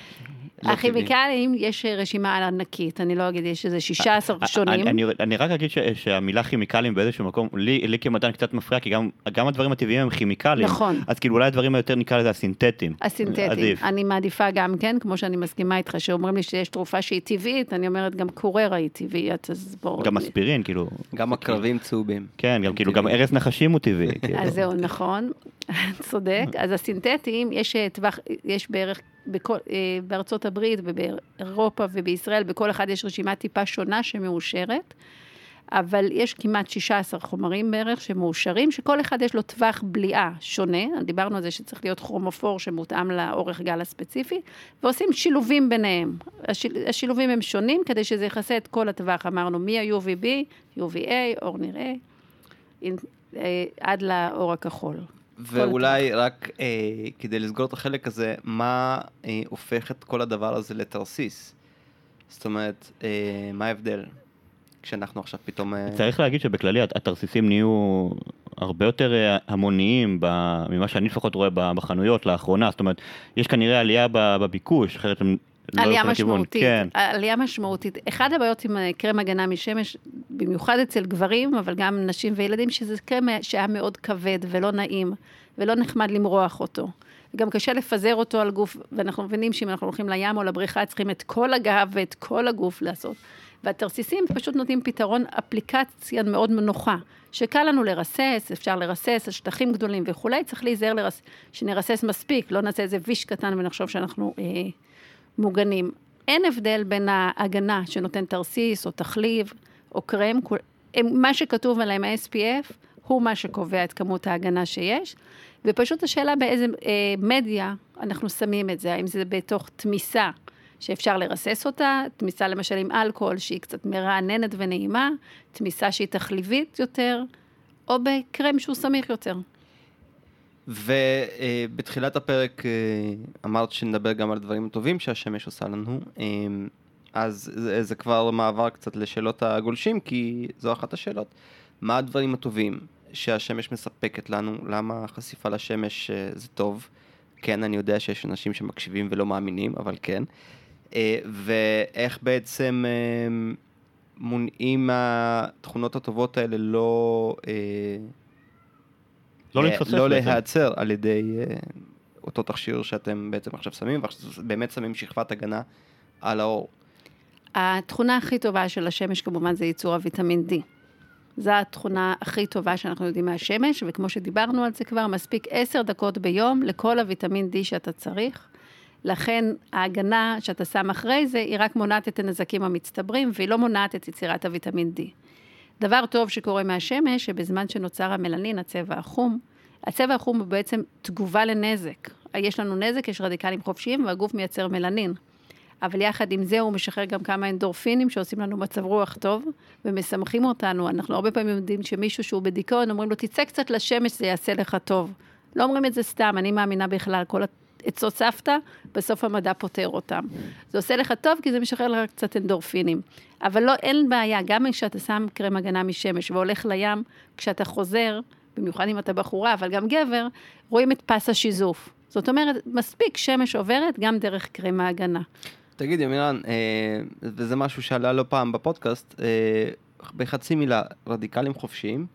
לא הכימיקלים, יש רשימה ענקית, אני לא אגיד, יש איזה 16 שונים. אני, אני, אני רק אגיד ש, שהמילה כימיקלים באיזשהו מקום, לי, לי כמדען קצת מפריע, כי גם, גם הדברים הטבעיים הם כימיקלים. נכון. אז כאילו אולי הדברים היותר נקרא לזה הסינתטיים. הסינתטיים. עדיף. אני מעדיפה גם כן, כמו שאני מסכימה איתך, שאומרים לי שיש תרופה שהיא טבעית, אני אומרת גם קוררה היא טבעית, אז בואו... גם אספירין, כאילו, גם הקרבים צהובים. כן, גם כאילו גם. ארז נחשים הוא טבעי. כאילו. אז זהו, נכון, צודק. אז הסינתטיים, יש אה, טווח, יש בערך, בכל, אה, בארצות הברית ובאירופה ובישראל, בכל אחד יש רשימה טיפה שונה שמאושרת, אבל יש כמעט 16 חומרים בערך שמאושרים, שכל אחד יש לו טווח בליעה שונה, דיברנו על זה שצריך להיות כרומופור שמותאם לאורך גל הספציפי, ועושים שילובים ביניהם. השיל, השילובים הם שונים כדי שזה יכסה את כל הטווח, אמרנו מ-UVB, UVA, אור נראה, אה, עד לאור הכחול. ואולי רק אה, כדי לסגור את החלק הזה, מה אה, הופך את כל הדבר הזה לתרסיס? זאת אומרת, אה, מה ההבדל? כשאנחנו עכשיו פתאום... אה, צריך להגיד שבכללי הת- התרסיסים נהיו הרבה יותר אה, המוניים ב- ממה שאני לפחות רואה בחנויות לאחרונה, זאת אומרת, יש כנראה עלייה בביקוש, אחרת לא עלייה. משמעותית, כן, עלייה משמעותית. אחד הבעיות עם אה, קרם הגנה משמש, במיוחד אצל גברים, אבל גם נשים וילדים, שזה קרם שהיה מאוד כבד ולא נעים, ולא נחמד למרוח אותו. גם קשה לפזר אותו על גוף, ואנחנו מבינים שאם אנחנו הולכים לים או לבריכה, צריכים את כל הגב ואת כל הגוף לעשות. והתרסיסים פשוט נותנים פתרון, אפליקציה מאוד נוחה, שקל לנו לרסס, אפשר לרסס על שטחים גדולים וכולי, צריך להיזהר לרס... שנרסס מספיק, לא נעשה איזה ויש קטן ונחשוב שאנחנו אה, מוגנים. אין הבדל בין ההגנה שנותן תרסיס או תחליב או קרם, מה שכתוב עליהם ה-SPF הוא מה שקובע את כמות ההגנה שיש, ופשוט השאלה באיזה אה, מדיה אנחנו שמים את זה, האם זה בתוך תמיסה שאפשר לרסס אותה, תמיסה למשל עם אלכוהול שהיא קצת מרעננת ונעימה, תמיסה שהיא תחליבית יותר, או בקרם שהוא סמיך יותר. ובתחילת הפרק אה, אמרת שנדבר גם על הדברים הטובים שהשמש עושה לנו, אה, אז זה, זה כבר מעבר קצת לשאלות הגולשים, כי זו אחת השאלות. מה הדברים הטובים שהשמש מספקת לנו? למה חשיפה לשמש אה, זה טוב? כן, אני יודע שיש אנשים שמקשיבים ולא מאמינים, אבל כן. ואיך בעצם מונעים מהתכונות הטובות האלה לא... לא להתפספס לא בעצם. להיעצר על ידי אה, אותו תכשיר שאתם בעצם עכשיו שמים, ועכשיו באמת שמים שכבת הגנה על האור. התכונה הכי טובה של השמש כמובן זה ייצור הוויטמין D. זו התכונה הכי טובה שאנחנו יודעים מהשמש, וכמו שדיברנו על זה כבר, מספיק עשר דקות ביום לכל הוויטמין D שאתה צריך. לכן ההגנה שאתה שם אחרי זה, היא רק מונעת את הנזקים המצטברים, והיא לא מונעת את יצירת הוויטמין D. דבר טוב שקורה מהשמש, שבזמן שנוצר המלנין, הצבע החום, הצבע החום הוא בעצם תגובה לנזק. יש לנו נזק, יש רדיקלים חופשיים, והגוף מייצר מלנין. אבל יחד עם זה הוא משחרר גם כמה אנדורפינים שעושים לנו מצב רוח טוב ומשמחים אותנו. אנחנו הרבה פעמים יודעים שמישהו שהוא בדיכאון, אומרים לו, תצא קצת לשמש, זה יעשה לך טוב. לא אומרים את זה סתם, אני מאמינה בכלל, כל עצות סבתא, בסוף המדע פותר אותם. זה עושה לך טוב כי זה משחרר לך קצת אנדורפינים. אבל לא, אין בעיה, גם כשאתה שם קרם הגנה משמש והולך לים, כשאתה חוזר, במיוחד אם אתה בחורה, אבל גם גבר, רואים את פס השיזוף. זאת אומרת, מספיק שמש עוברת גם דרך קרם ההגנה. תגיד, ימירן, אה, וזה משהו שעלה לא פעם בפודקאסט, אה, בחצי מילה, רדיקלים חופשיים,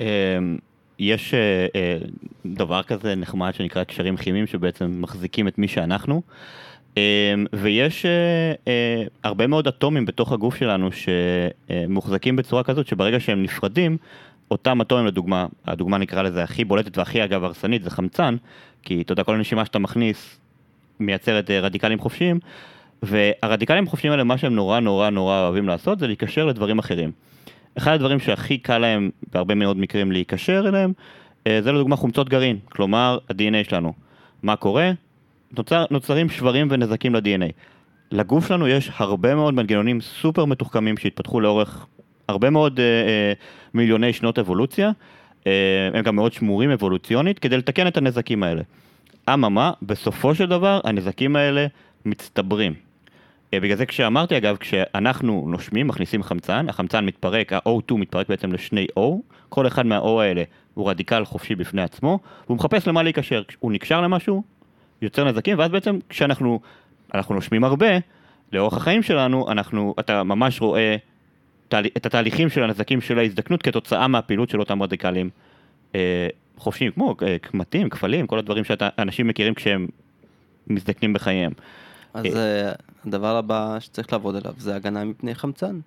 אמ, יש אה, אה, דבר כזה נחמד שנקרא קשרים כימיים שבעצם מחזיקים את מי שאנחנו. ויש אה, אה, הרבה מאוד אטומים בתוך הגוף שלנו שמוחזקים בצורה כזאת שברגע שהם נפרדים, אותם אטומים לדוגמה, הדוגמה נקרא לזה הכי בולטת והכי אגב הרסנית זה חמצן, כי אתה יודע כל הנשימה שאתה מכניס מייצרת רדיקלים חופשיים, והרדיקלים החופשיים האלה, מה שהם נורא נורא נורא אוהבים לעשות, זה להיקשר לדברים אחרים. אחד הדברים שהכי קל להם, בהרבה מאוד מקרים, להיקשר אליהם, אה, זה לדוגמה חומצות גרעין, כלומר, ה-DNA שלנו. מה קורה? נוצר, נוצרים שברים ונזקים ל-DNA. לגוף שלנו יש הרבה מאוד מנגנונים סופר מתוחכמים שהתפתחו לאורך הרבה מאוד אה, אה, מיליוני שנות אבולוציה, אה, הם גם מאוד שמורים אבולוציונית, כדי לתקן את הנזקים האלה. אממה, בסופו של דבר הנזקים האלה מצטברים. אה, בגלל זה כשאמרתי אגב, כשאנחנו נושמים, מכניסים חמצן, החמצן מתפרק, ה-O2 מתפרק בעצם לשני O, כל אחד מה-O האלה הוא רדיקל חופשי בפני עצמו, והוא מחפש למה להיקשר, הוא נקשר למשהו, יוצר נזקים, ואז בעצם כשאנחנו אנחנו נושמים הרבה, לאורך החיים שלנו, אנחנו, אתה ממש רואה את התהליכים של הנזקים של ההזדקנות כתוצאה מהפעילות של אותם רדיקלים אה, חופשיים, כמו אה, קמטים, כפלים, כל הדברים שאנשים מכירים כשהם מזדקנים בחייהם. אז אה, הדבר הבא שצריך לעבוד עליו זה הגנה מפני חמצן.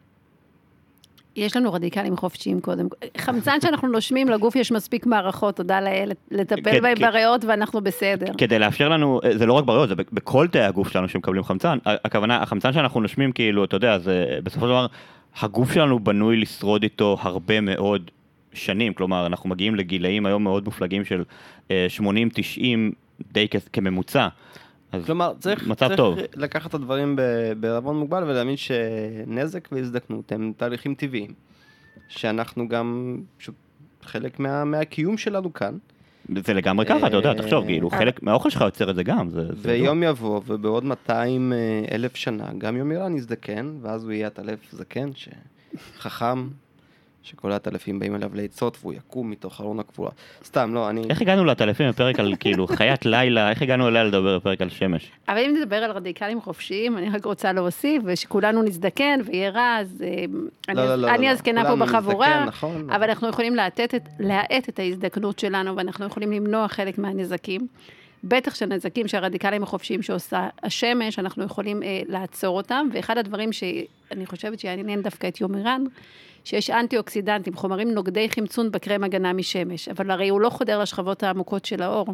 יש לנו רדיקלים חופשיים קודם. חמצן שאנחנו נושמים, לגוף יש מספיק מערכות, תודה לאל, לטפל בהם. בריאות ואנחנו בסדר. כדי לאפשר לנו, אה, זה לא רק בריאות, זה בכל תאי הגוף שלנו שמקבלים חמצן. הכוונה, החמצן שאנחנו נושמים, כאילו, אתה יודע, זה בסופו של דבר, הגוף שלנו בנוי לשרוד איתו הרבה מאוד שנים. כלומר, אנחנו מגיעים לגילאים היום מאוד מופלגים של אה, 80-90 די כ- כממוצע. כלומר, צריך, צריך טוב. לקחת את הדברים בערבון מוגבל ולהבין שנזק והזדקנות הם תהליכים טבעיים, שאנחנו גם פשוט חלק מה, מהקיום שלנו כאן, זה לגמרי ככה, אתה יודע, אה, תחשוב, כאילו, חלק מהאוכל שלך יוצר את זה גם. זה- זה ויום יבוא ובעוד 200 אה, אלף שנה גם יום איראן יזדקן, ואז הוא יהיה עטלף זקן, שחכם, שכל העטלפים באים אליו לעצות והוא יקום מתוך ארון הקבורה. סתם, לא, אני... איך הגענו לעטלפים בפרק על כאילו חיית לילה, איך הגענו אליה לדבר בפרק על שמש? אבל אם נדבר על רדיקלים חופשיים, אני רק רוצה להוסיף, ושכולנו נזדקן ויהיה רע, אז אה, אני לא, לא, הז- לא, אני לא. הזקנה פה בחבורה, נזדקן, נכון. אבל אנחנו יכולים להאט את- להאט את ההזדקנות שלנו, ואנחנו יכולים למנוע חלק מהנזקים. בטח שהנזקים שהרדיקלים החופשיים שעושה השמש, אנחנו יכולים אה, לעצור אותם, ואחד הדברים שאני חושבת שיעניין דווקא את יומירן, שיש אנטי אוקסידנטים, חומרים נוגדי חמצון בקרם הגנה משמש, אבל הרי הוא לא חודר לשכבות העמוקות של האור.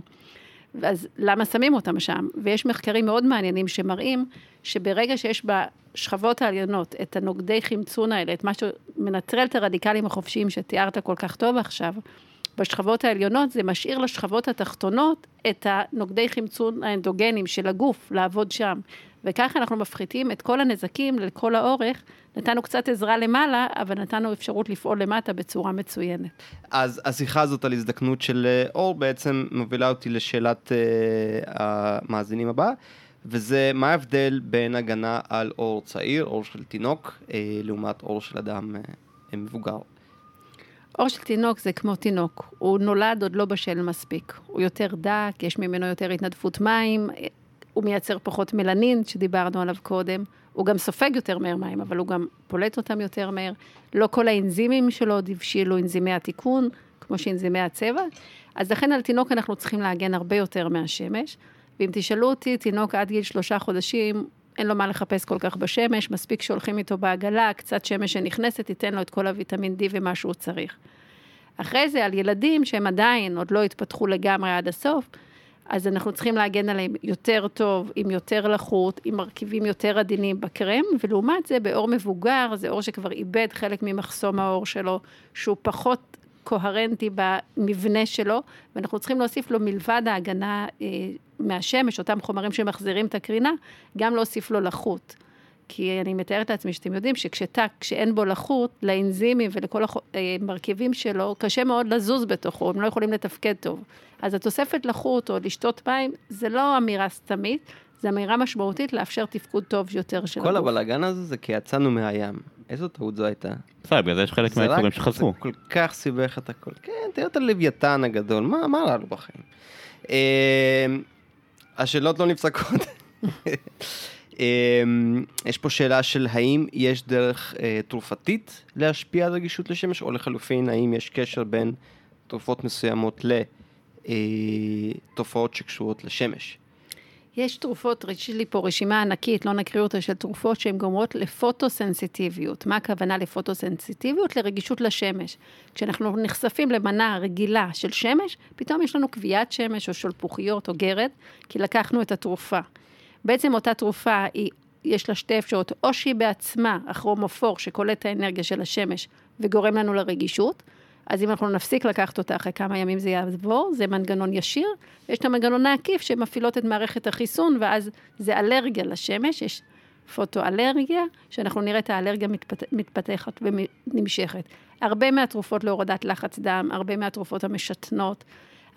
אז למה שמים אותם שם? ויש מחקרים מאוד מעניינים שמראים שברגע שיש בשכבות העליונות את הנוגדי חמצון האלה, את מה שמנטרל את הרדיקלים החופשיים שתיארת כל כך טוב עכשיו, בשכבות העליונות זה משאיר לשכבות התחתונות את הנוגדי חמצון האנדוגנים של הגוף לעבוד שם. וככה אנחנו מפחיתים את כל הנזקים לכל האורך. נתנו קצת עזרה למעלה, אבל נתנו אפשרות לפעול למטה בצורה מצוינת. אז השיחה הזאת על הזדקנות של אה, אור בעצם מובילה אותי לשאלת אה, המאזינים הבאה, וזה מה ההבדל בין הגנה על אור צעיר, אור של תינוק, אה, לעומת אור של אדם אה, מבוגר. עור של תינוק זה כמו תינוק, הוא נולד עוד לא בשל מספיק. הוא יותר דק, יש ממנו יותר התנדפות מים, הוא מייצר פחות מלנין, שדיברנו עליו קודם. הוא גם סופג יותר מהר מים, אבל הוא גם פולט אותם יותר מהר. לא כל האנזימים שלו עוד הבשילו אנזימי התיקון, כמו שאנזימי הצבע. אז לכן על תינוק אנחנו צריכים להגן הרבה יותר מהשמש. ואם תשאלו אותי, תינוק עד גיל שלושה חודשים, אין לו מה לחפש כל כך בשמש, מספיק שהולכים איתו בעגלה, קצת שמש שנכנסת, תיתן לו את כל הוויטמין D ומה שהוא צריך. אחרי זה, על ילדים שהם עדיין עוד לא התפתחו לגמרי עד הסוף, אז אנחנו צריכים להגן עליהם יותר טוב, עם יותר לחות, עם מרכיבים יותר עדינים בקרם, ולעומת זה, באור מבוגר, זה אור שכבר איבד חלק ממחסום האור שלו, שהוא פחות קוהרנטי במבנה שלו, ואנחנו צריכים להוסיף לו מלבד ההגנה אה, מהשמש, אותם חומרים שמחזירים את הקרינה, גם להוסיף לו לחות. כי אני מתארת לעצמי שאתם יודעים שכשתא, כשאין בו לחות, לאנזימים ולכל המרכיבים שלו, קשה מאוד לזוז בתוכו, הם לא יכולים לתפקד טוב. אז התוספת לחות או לשתות מים, זה לא אמירה סתמית, זה אמירה משמעותית לאפשר תפקוד טוב יותר של כל הגוף. הבלאגן הזה זה כי יצאנו מהים. איזו טעות זו הייתה. בסדר, בגלל זה יש חלק מהיצורים שחזרו. זה כל כך סיבך את הכל. כן, תראה את הלוויתן הגדול, מה מה לו בחיים? אה, השאלות לא נפסקות. אה, יש פה שאלה של האם יש דרך אה, תרופתית להשפיע על רגישות לשמש, או לחלופין, האם יש קשר בין תרופות מסוימות לתופעות שקשורות לשמש. יש תרופות, יש לי פה רשימה ענקית, לא נקריא אותה, של תרופות שהן גורמות לפוטוסנסיטיביות. מה הכוונה לפוטוסנסיטיביות? לרגישות לשמש. כשאנחנו נחשפים למנה רגילה של שמש, פתאום יש לנו כוויית שמש או שלפוחיות או גרד, כי לקחנו את התרופה. בעצם אותה תרופה היא יש לה שתי אפשרויות, או שהיא בעצמה הכרומופור שקולט את האנרגיה של השמש וגורם לנו לרגישות, אז אם אנחנו נפסיק לקחת אותה אחרי כמה ימים זה יעבור, זה מנגנון ישיר, ויש את המנגנון העקיף שמפעילות את מערכת החיסון, ואז זה אלרגיה לשמש, יש פוטואלרגיה, שאנחנו נראה את האלרגיה מתפת... מתפתחת ונמשכת. הרבה מהתרופות להורדת לחץ דם, הרבה מהתרופות המשתנות,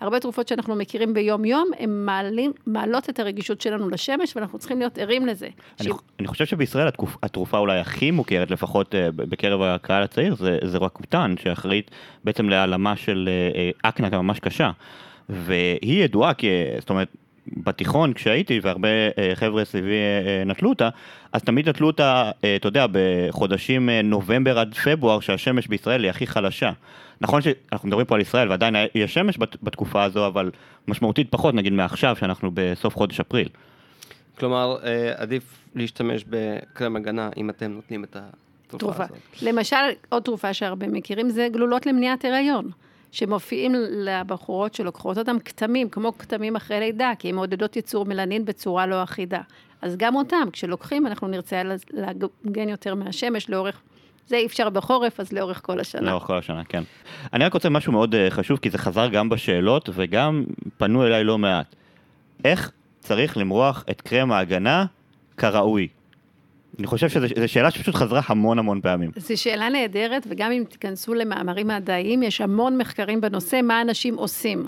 הרבה תרופות שאנחנו מכירים ביום-יום, הן מעלות את הרגישות שלנו לשמש, ואנחנו צריכים להיות ערים לזה. אני, ש... אני חושב שבישראל התקופ, התרופה אולי הכי מוכרת, לפחות uh, בקרב הקהל הצעיר, זה, זה רקוטן, שאחראית בעצם להעלמה של uh, אקנה ממש קשה. והיא ידועה כי, זאת אומרת, בתיכון כשהייתי והרבה אה, חבר'ה סביבי אה, נטלו אותה, אז תמיד נטלו אותה, אה, אתה יודע, בחודשים נובמבר עד פברואר, שהשמש בישראל היא הכי חלשה. נכון שאנחנו מדברים פה על ישראל ועדיין יש שמש בתקופה הזו, אבל משמעותית פחות, נגיד מעכשיו, שאנחנו בסוף חודש אפריל. כלומר, עדיף להשתמש בקרם הגנה אם אתם נותנים את התרופה הזאת. למשל, עוד תרופה שהרבה מכירים זה גלולות למניעת הריון. שמופיעים לבחורות שלוקחות אותם כתמים, כמו כתמים אחרי לידה, כי הן מעודדות ייצור מלנין בצורה לא אחידה. אז גם אותם, כשלוקחים, אנחנו נרצה להגן יותר מהשמש לאורך... זה אי אפשר בחורף, אז לאורך כל השנה. לאורך כל השנה, כן. אני רק רוצה משהו מאוד uh, חשוב, כי זה חזר גם בשאלות, וגם פנו אליי לא מעט. איך צריך למרוח את קרם ההגנה כראוי? אני חושב שזו שאלה שפשוט חזרה המון המון פעמים. זו שאלה נהדרת, וגם אם תיכנסו למאמרים מדעיים, יש המון מחקרים בנושא מה אנשים עושים.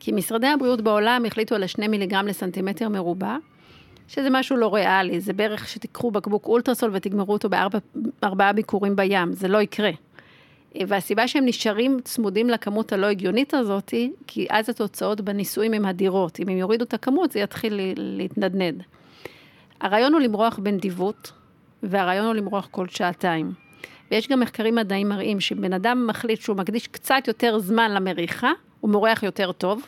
כי משרדי הבריאות בעולם החליטו על השני מיליגרם לסנטימטר מרובע, שזה משהו לא ריאלי, זה בערך שתיקחו בקבוק אולטרסול ותגמרו אותו בארבעה ביקורים בים, זה לא יקרה. והסיבה שהם נשארים צמודים לכמות הלא הגיונית הזאת, כי אז התוצאות בניסויים הן אדירות. אם הם יורידו את הכמות, זה יתחיל להתנדנד. הרעיון הוא למרוח בנדיבות, והרעיון הוא למרוח כל שעתיים. ויש גם מחקרים מדעיים מראים שבן אדם מחליט שהוא מקדיש קצת יותר זמן למריחה, הוא מורח יותר טוב.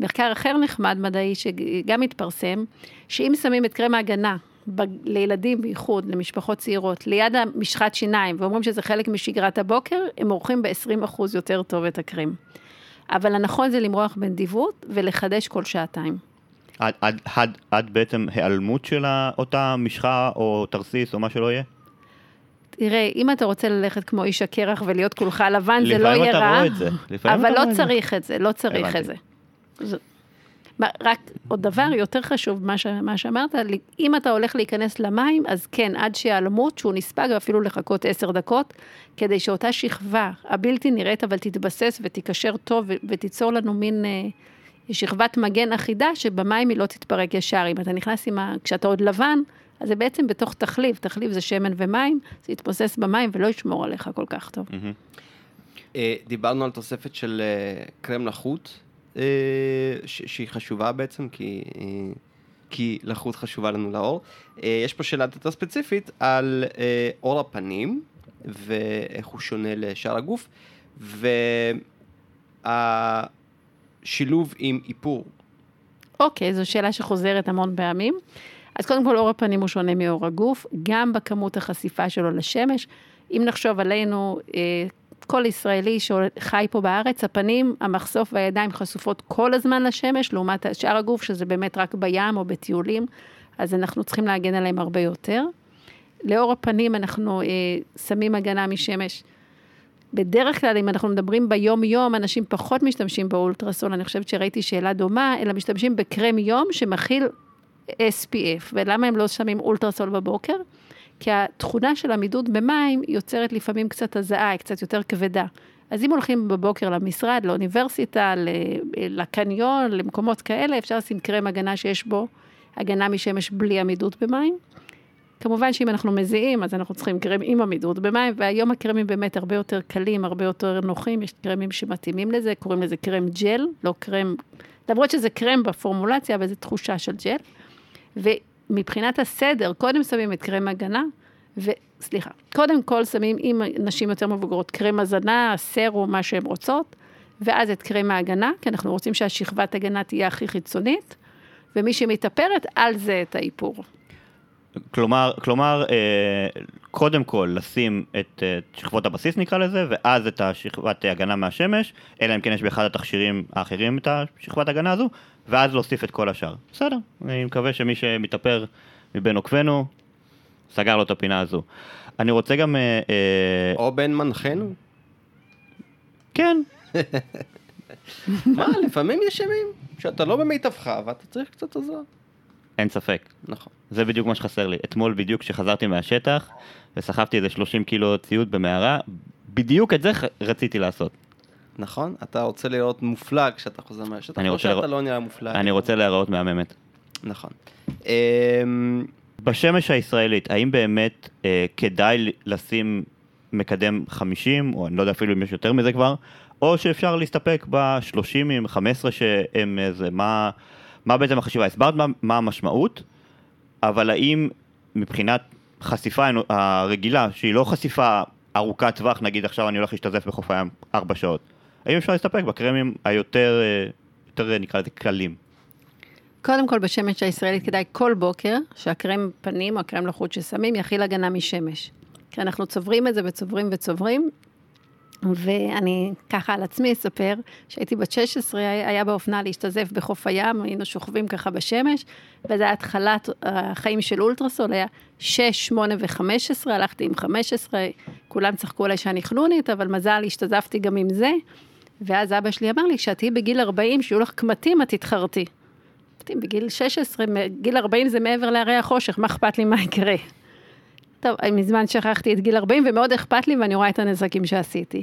מחקר אחר נחמד מדעי שגם התפרסם, שאם שמים את קרם ההגנה ב- לילדים בייחוד, למשפחות צעירות, ליד המשחת שיניים, ואומרים שזה חלק משגרת הבוקר, הם מורחים ב-20% יותר טוב את הקרם. אבל הנכון זה למרוח בנדיבות ולחדש כל שעתיים. עד, עד, עד, עד בעצם היעלמות של אותה משחה או תרסיס או מה שלא יהיה? תראה, אם אתה רוצה ללכת כמו איש הקרח ולהיות כולך לבן, זה לא יהיה רע. לפעמים אתה רואה את זה. אבל לא צריך את זה, לא צריך את זה. רק עוד דבר יותר חשוב, מה, ש, מה שאמרת, אם אתה הולך להיכנס למים, אז כן, עד שיעלמות, שהוא נספג, ואפילו לחכות עשר דקות, כדי שאותה שכבה הבלתי נראית, אבל תתבסס ותיקשר טוב ותיצור לנו מין אה, שכבת מגן אחידה, שבמים היא לא תתפרק ישר. אם אתה נכנס עם ה... כשאתה עוד לבן, אז זה בעצם בתוך תחליב, תחליב זה שמן ומים, זה יתבוסס במים ולא ישמור עליך כל כך טוב. אה, דיברנו על תוספת של אה, קרם לחות, אה, שהיא חשובה בעצם, כי... כי לחות חשובה לנו לאור. יש פה שאלה יותר ספציפית על אור הפנים ואיך הוא שונה לשאר הגוף, והשילוב עם איפור. אוקיי, זו שאלה שחוזרת המון פעמים. אז קודם כל, אור הפנים הוא שונה מאור הגוף, גם בכמות החשיפה שלו לשמש. אם נחשוב עלינו, אה, כל ישראלי שחי פה בארץ, הפנים, המחשוף והידיים חשופות כל הזמן לשמש, לעומת שאר הגוף, שזה באמת רק בים או בטיולים, אז אנחנו צריכים להגן עליהם הרבה יותר. לאור הפנים אנחנו אה, שמים הגנה משמש. בדרך כלל, אם אנחנו מדברים ביום-יום, אנשים פחות משתמשים באולטרסול, אני חושבת שראיתי שאלה דומה, אלא משתמשים בקרם יום שמכיל SPF, ולמה הם לא שמים אולטרסול בבוקר? כי התכונה של עמידות במים יוצרת לפעמים קצת הזעה, היא קצת יותר כבדה. אז אם הולכים בבוקר למשרד, לאוניברסיטה, לקניון, למקומות כאלה, אפשר לשים קרם הגנה שיש בו הגנה משמש בלי עמידות במים. כמובן שאם אנחנו מזיעים, אז אנחנו צריכים קרם עם עמידות במים, והיום הקרמים באמת הרבה יותר קלים, הרבה יותר נוחים, יש קרמים שמתאימים לזה, קוראים לזה קרם ג'ל, לא קרם, למרות שזה קרם בפורמולציה, אבל זו תחושה של ג'ל. ומבחינת הסדר, קודם שמים את קרם הגנה, וסליחה, קודם כל שמים עם נשים יותר מבוגרות קרם הזנה, סרום, מה שהן רוצות, ואז את קרם ההגנה, כי אנחנו רוצים שהשכבת הגנה תהיה הכי חיצונית, ומי שמתאפרת, על זה את האיפור. כלומר, כלומר, אה, קודם כל לשים את שכבות הבסיס נקרא לזה, ואז את השכבת הגנה מהשמש, אלא אם כן יש באחד התכשירים האחרים את השכבת הגנה הזו, ואז להוסיף את כל השאר. בסדר, אני מקווה שמי שמתאפר מבין עוקבינו, סגר לו את הפינה הזו. אני רוצה גם... אה, אה, או בן מנחנו. כן, מה, לפעמים יש ימים שאתה לא במיטבך ואתה צריך קצת עזרה. אין ספק. נכון. זה בדיוק מה שחסר לי. אתמול בדיוק כשחזרתי מהשטח וסחבתי איזה 30 קילו ציוד במערה, בדיוק את זה רציתי לעשות. נכון? אתה רוצה להיות מופלא כשאתה חוזר מהשטח, או רוצה שאתה לא נראה מופלא. אני רוצה להיראות מהממת. נכון. בשמש הישראלית, האם באמת אה, כדאי לשים מקדם 50, או אני לא יודע אפילו אם יש יותר מזה כבר, או שאפשר להסתפק ב-30 עם 15 שהם איזה, מה, מה בעצם החשיבה? הסברת מה, מה המשמעות, אבל האם מבחינת חשיפה הרגילה, שהיא לא חשיפה ארוכת טווח, נגיד עכשיו אני הולך להשתזף בחוף הים 4 שעות, האם אפשר להסתפק בקרמים היותר, אה, יותר אה, נקרא לזה קלים? קודם כל, בשמש הישראלית כדאי כל בוקר שהקרם פנים או הקרם לחוץ ששמים יכיל הגנה משמש. כי אנחנו צוברים את זה וצוברים וצוברים, ואני ככה על עצמי אספר, שהייתי בת 16, היה באופנה להשתזף בחוף הים, היינו שוכבים ככה בשמש, וזה היה התחלת החיים של אולטרסול, היה 6, 8 ו-15, הלכתי עם 15, כולם צחקו עליי שאני חנונית, אבל מזל, השתזפתי גם עם זה. ואז אבא שלי אמר לי, כשאת תהיי בגיל 40, שיהיו לך קמטים, את תתחרטי. אמרתי, בגיל 16, גיל 40 זה מעבר להרי החושך, מה אכפת לי מה יקרה? טוב, מזמן שכחתי את גיל 40 ומאוד אכפת לי ואני רואה את הנזקים שעשיתי.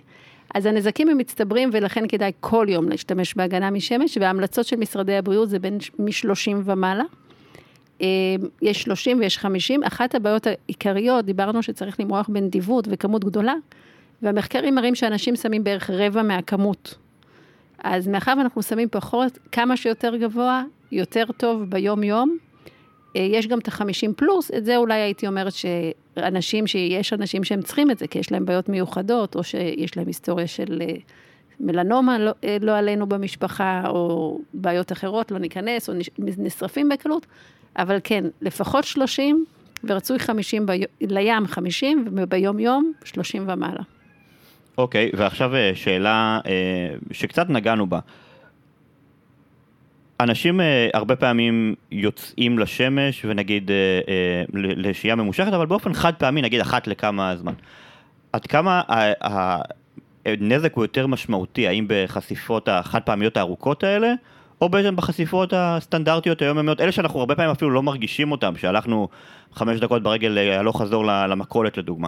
אז הנזקים הם מצטברים ולכן כדאי כל יום להשתמש בהגנה משמש, וההמלצות של משרדי הבריאות זה בין מ-30 ומעלה. אה, יש 30 ויש 50. אחת הבעיות העיקריות, דיברנו שצריך למרוח בנדיבות וכמות גדולה, והמחקרים מראים שאנשים שמים בערך רבע מהכמות. אז מאחר ואנחנו שמים פחות, כמה שיותר גבוה, יותר טוב ביום-יום. אה, יש גם את החמישים פלוס, את זה אולי הייתי אומרת שאנשים, שיש אנשים שהם צריכים את זה, כי יש להם בעיות מיוחדות, או שיש להם היסטוריה של אה, מלנומה לא, אה, לא עלינו במשפחה, או בעיות אחרות, לא ניכנס, או נש- נשרפים בקלות, אבל כן, לפחות 30, ורצוי 50 בי... לים 50, וביום-יום 30 ומעלה. אוקיי, ועכשיו אה, שאלה שקצת נגענו בה. אנשים אה, הרבה פעמים יוצאים לשמש ונגיד אה, אה, לשהייה ממושכת, אבל באופן חד פעמי, נגיד אחת לכמה זמן. עד כמה הנזק הוא יותר משמעותי, האם בחשיפות החד פעמיות הארוכות האלה, או בעצם בחשיפות הסטנדרטיות היומיומיות, אלה שאנחנו הרבה פעמים אפילו לא מרגישים אותם, שהלכנו חמש דקות ברגל אה, הלוך חזור למכולת לדוגמה.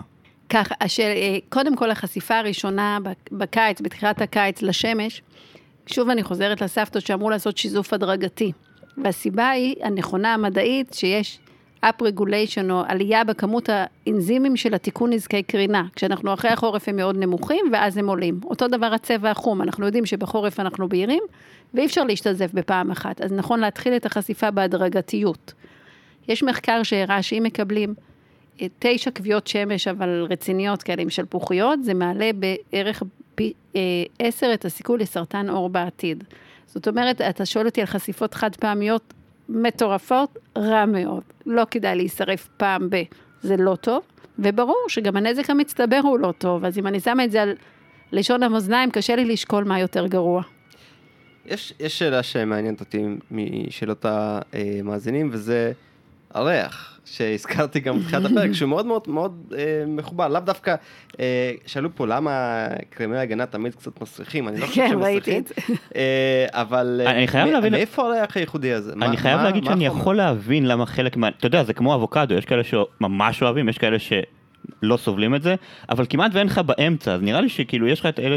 ככה, אשר, אה, קודם כל החשיפה הראשונה בק- בקיץ, בתחילת הקיץ לשמש, שוב אני חוזרת לסבתות שאמרו לעשות שיזוף הדרגתי. והסיבה היא הנכונה המדעית שיש up regulation או עלייה בכמות האנזימים של התיקון נזקי קרינה. כשאנחנו אחרי החורף הם מאוד נמוכים ואז הם עולים. אותו דבר הצבע החום, אנחנו יודעים שבחורף אנחנו בהירים ואי אפשר להשתזף בפעם אחת. אז נכון להתחיל את החשיפה בהדרגתיות. יש מחקר שהראה שאם מקבלים אה, תשע כוויות שמש, אבל רציניות כאלה עם שלפוחיות, זה מעלה בערך פי אה, עשר את הסיכוי לסרטן עור בעתיד. זאת אומרת, אתה שואל אותי על חשיפות חד פעמיות מטורפות, רע מאוד. לא כדאי להישרף פעם ב... זה לא טוב, וברור שגם הנזק המצטבר הוא לא טוב, אז אם אני שמה את זה על לשון המאזניים, קשה לי לשקול מה יותר גרוע. יש, יש שאלה שמעניינת אותי משאלות המאזינים, וזה הריח, שהזכרתי גם בתחילת הפרק, שהוא מאוד מאוד מאוד אה, מחובר. לאו דווקא, אה, שאלו פה למה קרמי הגנה תמיד קצת מסריחים, אני לא חושב כן, שהם מסריחים. אה, אבל אה, אני חייב מ- להבין- מאיפה הריח הייחודי הזה? מה- אני חייב מה- להגיד מה שאני? יכול להבין למה חלק מה... אתה יודע, זה כמו אבוקדו, יש כאלה שממש אוהבים, יש כאלה שלא סובלים את זה, אבל כמעט ואין לך באמצע, אז נראה לי שכאילו יש לך את אלה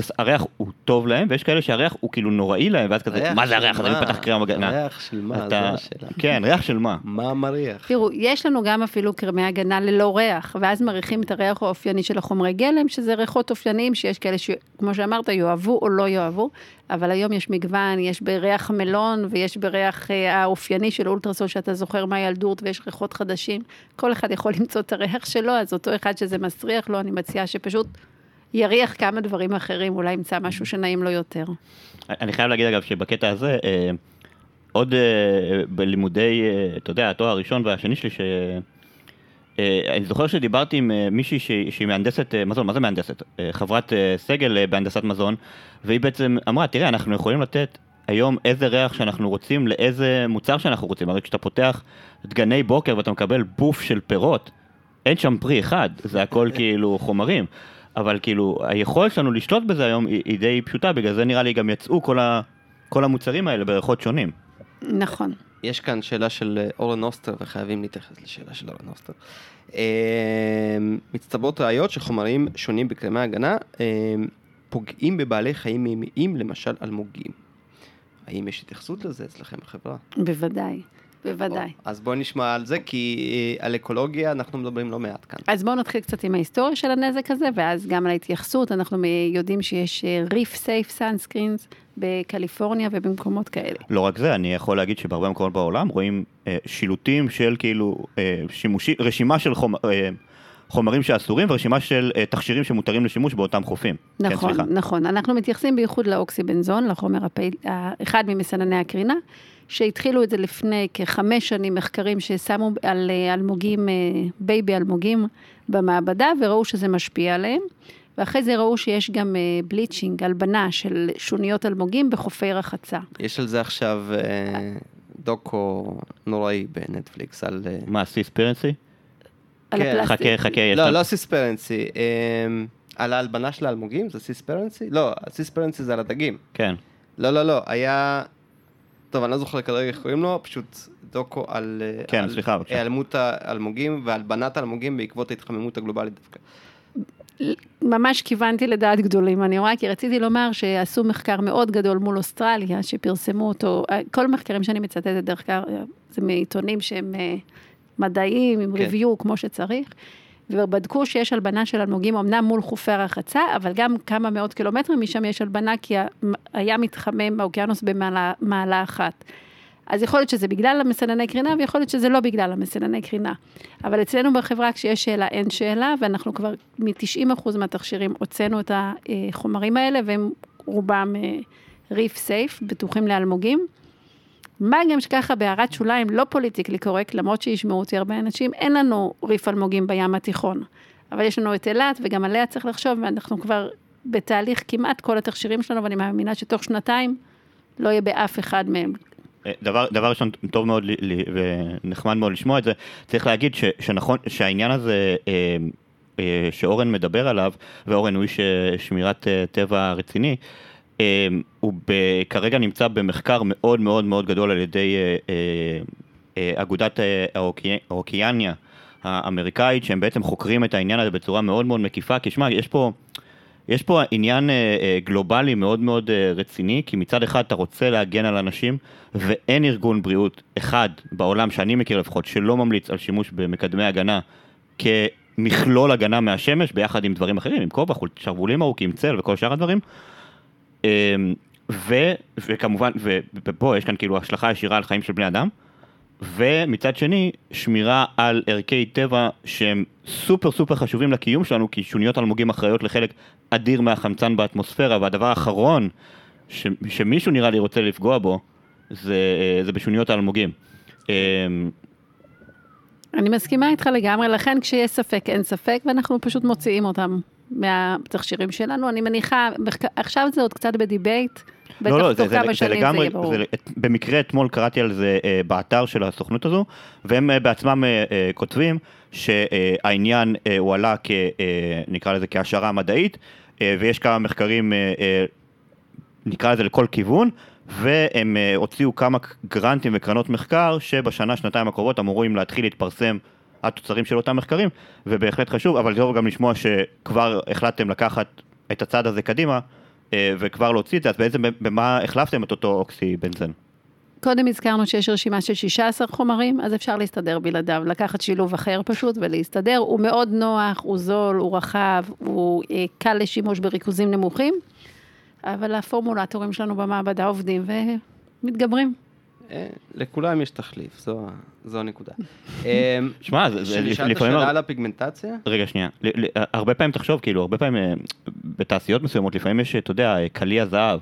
שהריח הוא טוב להם, ויש כאלה שהריח הוא כאילו נוראי להם, ואז כזה, מה זה הריח הזה? מה? אני פתח קרם הגנה. ריח של מה? זו השאלה. כן, ריח של מה? מה מריח? תראו, יש לנו גם אפילו קרמי הגנה ללא ריח, ואז מריחים את הריח האופייני של החומרי גלם, שזה ריחות אופייניים שיש כאלה שכמו שאמרת, יאהבו או לא יאהבו, אבל היום יש מגוון, יש בריח מלון ויש בריח אה, האופייני של אולטרסול שאתה זוכר מהילדות ויש ריחות חדשים. כל אחד יכול למצוא את הריח שלו, אז אותו אחד שזה מסריח לו, אני מציעה שפשוט יריח כמה דברים אחרים, אולי ימצא משהו שנעים לו יותר. אני חייב להגיד אגב שבקטע הזה, אה, עוד אה, בלימודי, אה, אתה יודע, התואר הראשון והשני שלי, ש... אה, אני זוכר שדיברתי עם אה, מישהי שהיא שהיא מהנדסת אה, מזון, מה זה מהנדסת? אה, חברת אה, סגל אה, בהנדסת מזון, והיא בעצם אמרה, תראה, אנחנו יכולים לתת היום איזה ריח שאנחנו רוצים לאיזה מוצר שאנחנו רוצים. הרי כשאתה פותח דגני בוקר ואתה מקבל בוף של פירות, אין שם פרי אחד, זה הכל כאילו חומרים. אבל כאילו, היכולת שלנו לשלוט בזה היום היא, היא די פשוטה, בגלל זה נראה לי גם יצאו כל, ה, כל המוצרים האלה בריחות שונים. נכון. יש כאן שאלה של אה, אורן אוסטר, וחייבים להתייחס לשאלה של אורן אוסטר. אה, מצטברות ראיות שחומרים שונים בקרמי הגנה אה, פוגעים בבעלי חיים מימיים, למשל אלמוגים. האם יש התייחסות לזה אצלכם בחברה? בוודאי, בוודאי. או, אז בואי נשמע על זה, כי אה, על אקולוגיה אנחנו מדברים לא מעט כאן. אז בואו נתחיל קצת עם ההיסטוריה של הנזק הזה, ואז גם על ההתייחסות. אנחנו יודעים שיש ריף סייף סאנסקרינס בקליפורניה ובמקומות כאלה. לא רק זה, אני יכול להגיד שבהרבה מקומות בעולם רואים אה, שילוטים של כאילו אה, שימושי, רשימה של חומ, אה, חומרים שאסורים ורשימה של אה, תכשירים שמותרים לשימוש באותם חופים. נכון, כן. נכון. אנחנו מתייחסים בייחוד לאוקסיבנזון, לחומר הפעיל, אחד ממסנני הקרינה, שהתחילו את זה לפני כחמש שנים מחקרים ששמו על אה, אלמוגים, אה, baby אלמוגים במעבדה, וראו שזה משפיע עליהם. ואחרי זה ראו שיש גם bleaching, הלבנה של שוניות אלמוגים בחופי רחצה. יש על זה עכשיו אה, דוקו נוראי בנטפליקס על... אה, מה, Seaspiracy? על כן, הפלסטיק. חכה, חכה, יש לא, לא Seaspiracy. אה, על ההלבנה של האלמוגים זה סיספרנסי? לא, הסיספרנסי זה על הדגים. כן. לא, לא, לא, היה... טוב, אני לא זוכר כרגע איך קוראים לו, פשוט דוקו על... כן, על סליחה, בבקשה. היעלמות האלמוגים והלבנת האלמוגים בעקבות ההתחממות הגלובלית דווקא. ממש כיוונתי לדעת גדולים, אני רואה, כי רציתי לומר שעשו מחקר מאוד גדול מול אוסטרליה, שפרסמו אותו, כל המחקרים שאני מצטטת דרך כלל, זה מעיתונים שהם אה, מדעיים, עם כן. ריוויו כמו שצריך, ובדקו שיש הלבנה של אלמוגים, אמנם מול חופי הרחצה, אבל גם כמה מאות קילומטרים משם יש הלבנה, כי היה מתחמם האוקיינוס במעלה מעלה אחת. אז יכול להיות שזה בגלל המסנני קרינה, ויכול להיות שזה לא בגלל המסנני קרינה. אבל אצלנו בחברה, כשיש שאלה, אין שאלה, ואנחנו כבר מ-90% מהתכשירים הוצאנו את החומרים האלה, והם רובם ריף סייף, בטוחים לאלמוגים. מה גם שככה בהערת שוליים, לא פוליטיקלי קורקט, למרות שישמעו אותי הרבה אנשים, אין לנו ריף אלמוגים בים התיכון. אבל יש לנו את אילת, וגם עליה צריך לחשוב, ואנחנו כבר בתהליך כמעט כל התכשירים שלנו, ואני מאמינה שתוך שנתיים לא יהיה באף אחד מהם. אה, דבר, דבר ראשון, טוב מאוד לי- לי- ונחמד מאוד לשמוע את זה. צריך להגיד ש, שנכון, שהעניין הזה אה, אה, שאורן מדבר עליו, ואורן הוא איש אה, שמירת טבע רציני, הוא ב, כרגע נמצא במחקר מאוד מאוד מאוד גדול על ידי אה, אה, אה, אגודת האוקי- האוקיאניה האמריקאית, שהם בעצם חוקרים את העניין הזה בצורה מאוד מאוד מקיפה, כי שמע, יש פה... יש פה עניין אה, אה, גלובלי מאוד מאוד אה, רציני, כי מצד אחד אתה רוצה להגן על אנשים, ואין ארגון בריאות אחד בעולם, שאני מכיר לפחות, שלא ממליץ על שימוש במקדמי הגנה כמכלול הגנה מהשמש, ביחד עם דברים אחרים, עם כובע, שרוולים ארוכים, צל וכל שאר הדברים. אה, ו, וכמובן, ופה יש כאן כאילו השלכה ישירה על חיים של בני אדם. ומצד שני, שמירה על ערכי טבע שהם סופר סופר חשובים לקיום שלנו, כי שוניות אלמוגים אחראיות לחלק אדיר מהחמצן באטמוספירה, והדבר האחרון ש, שמישהו נראה לי רוצה לפגוע בו, זה, זה בשוניות האלמוגים. אמ, אני מסכימה איתך לגמרי, לכן כשיש ספק, אין ספק, ואנחנו פשוט מוציאים אותם מהתכשירים שלנו. אני מניחה, עכשיו זה עוד קצת בדיבייט, בטח לא, לא, תוך זה, זה, כמה זה שנים זה לגמרי, יהיה ברור. זה, במקרה אתמול קראתי על זה אה, באתר של הסוכנות הזו, והם אה, בעצמם אה, אה, כותבים שהעניין אה, הועלה כ... אה, נקרא לזה כהשערה מדעית, אה, ויש כמה מחקרים, אה, אה, נקרא לזה לכל כיוון, והם אה, הוציאו כמה גרנטים וקרנות מחקר, שבשנה, שנתיים הקרובות אמורים להתחיל להתפרסם התוצרים של אותם מחקרים, ובהחלט חשוב, אבל טוב גם לשמוע שכבר החלטתם לקחת את הצעד הזה קדימה, אה, וכבר להוציא את זה, אז בעצם במה החלפתם את אותו אוקסי בנזן? קודם הזכרנו שיש רשימה של 16 חומרים, אז אפשר להסתדר בלעדיו, לקחת שילוב אחר פשוט ולהסתדר. הוא מאוד נוח, הוא זול, הוא רחב, הוא אה, קל לשימוש בריכוזים נמוכים, אבל הפורמולטורים שלנו במעבדה עובדים ומתגברים. אה, לכולם יש תחליף, זו, זו הנקודה. אה, שמע, זה, זה שנשאלת לפעמים... שאלה על הפיגמנטציה? רגע, שנייה. ל- ל- הרבה פעמים תחשוב, כאילו, הרבה פעמים אה, בתעשיות מסוימות, לפעמים יש, אתה יודע, קליע זהב.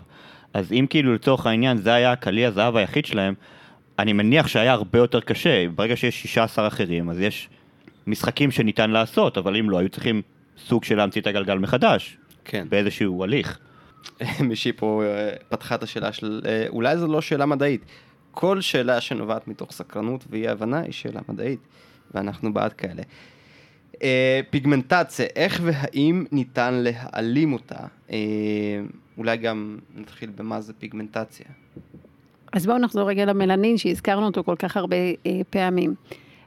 אז אם כאילו לצורך העניין זה היה הקליע זהב היחיד שלהם, אני מניח שהיה הרבה יותר קשה. ברגע שיש 16 אחרים, אז יש משחקים שניתן לעשות, אבל אם לא, היו צריכים סוג של להמציא את הגלגל מחדש, כן. באיזשהו הליך. מישהי פה פתחה את השאלה של, אולי זו לא שאלה מדעית. כל שאלה שנובעת מתוך סקרנות ואי הבנה היא שאלה מדעית, ואנחנו בעד כאלה. אה, פיגמנטציה, איך והאם ניתן להעלים אותה? אה, אולי גם נתחיל במה זה פיגמנטציה. אז בואו נחזור רגע למלנין, שהזכרנו אותו כל כך הרבה אה, פעמים.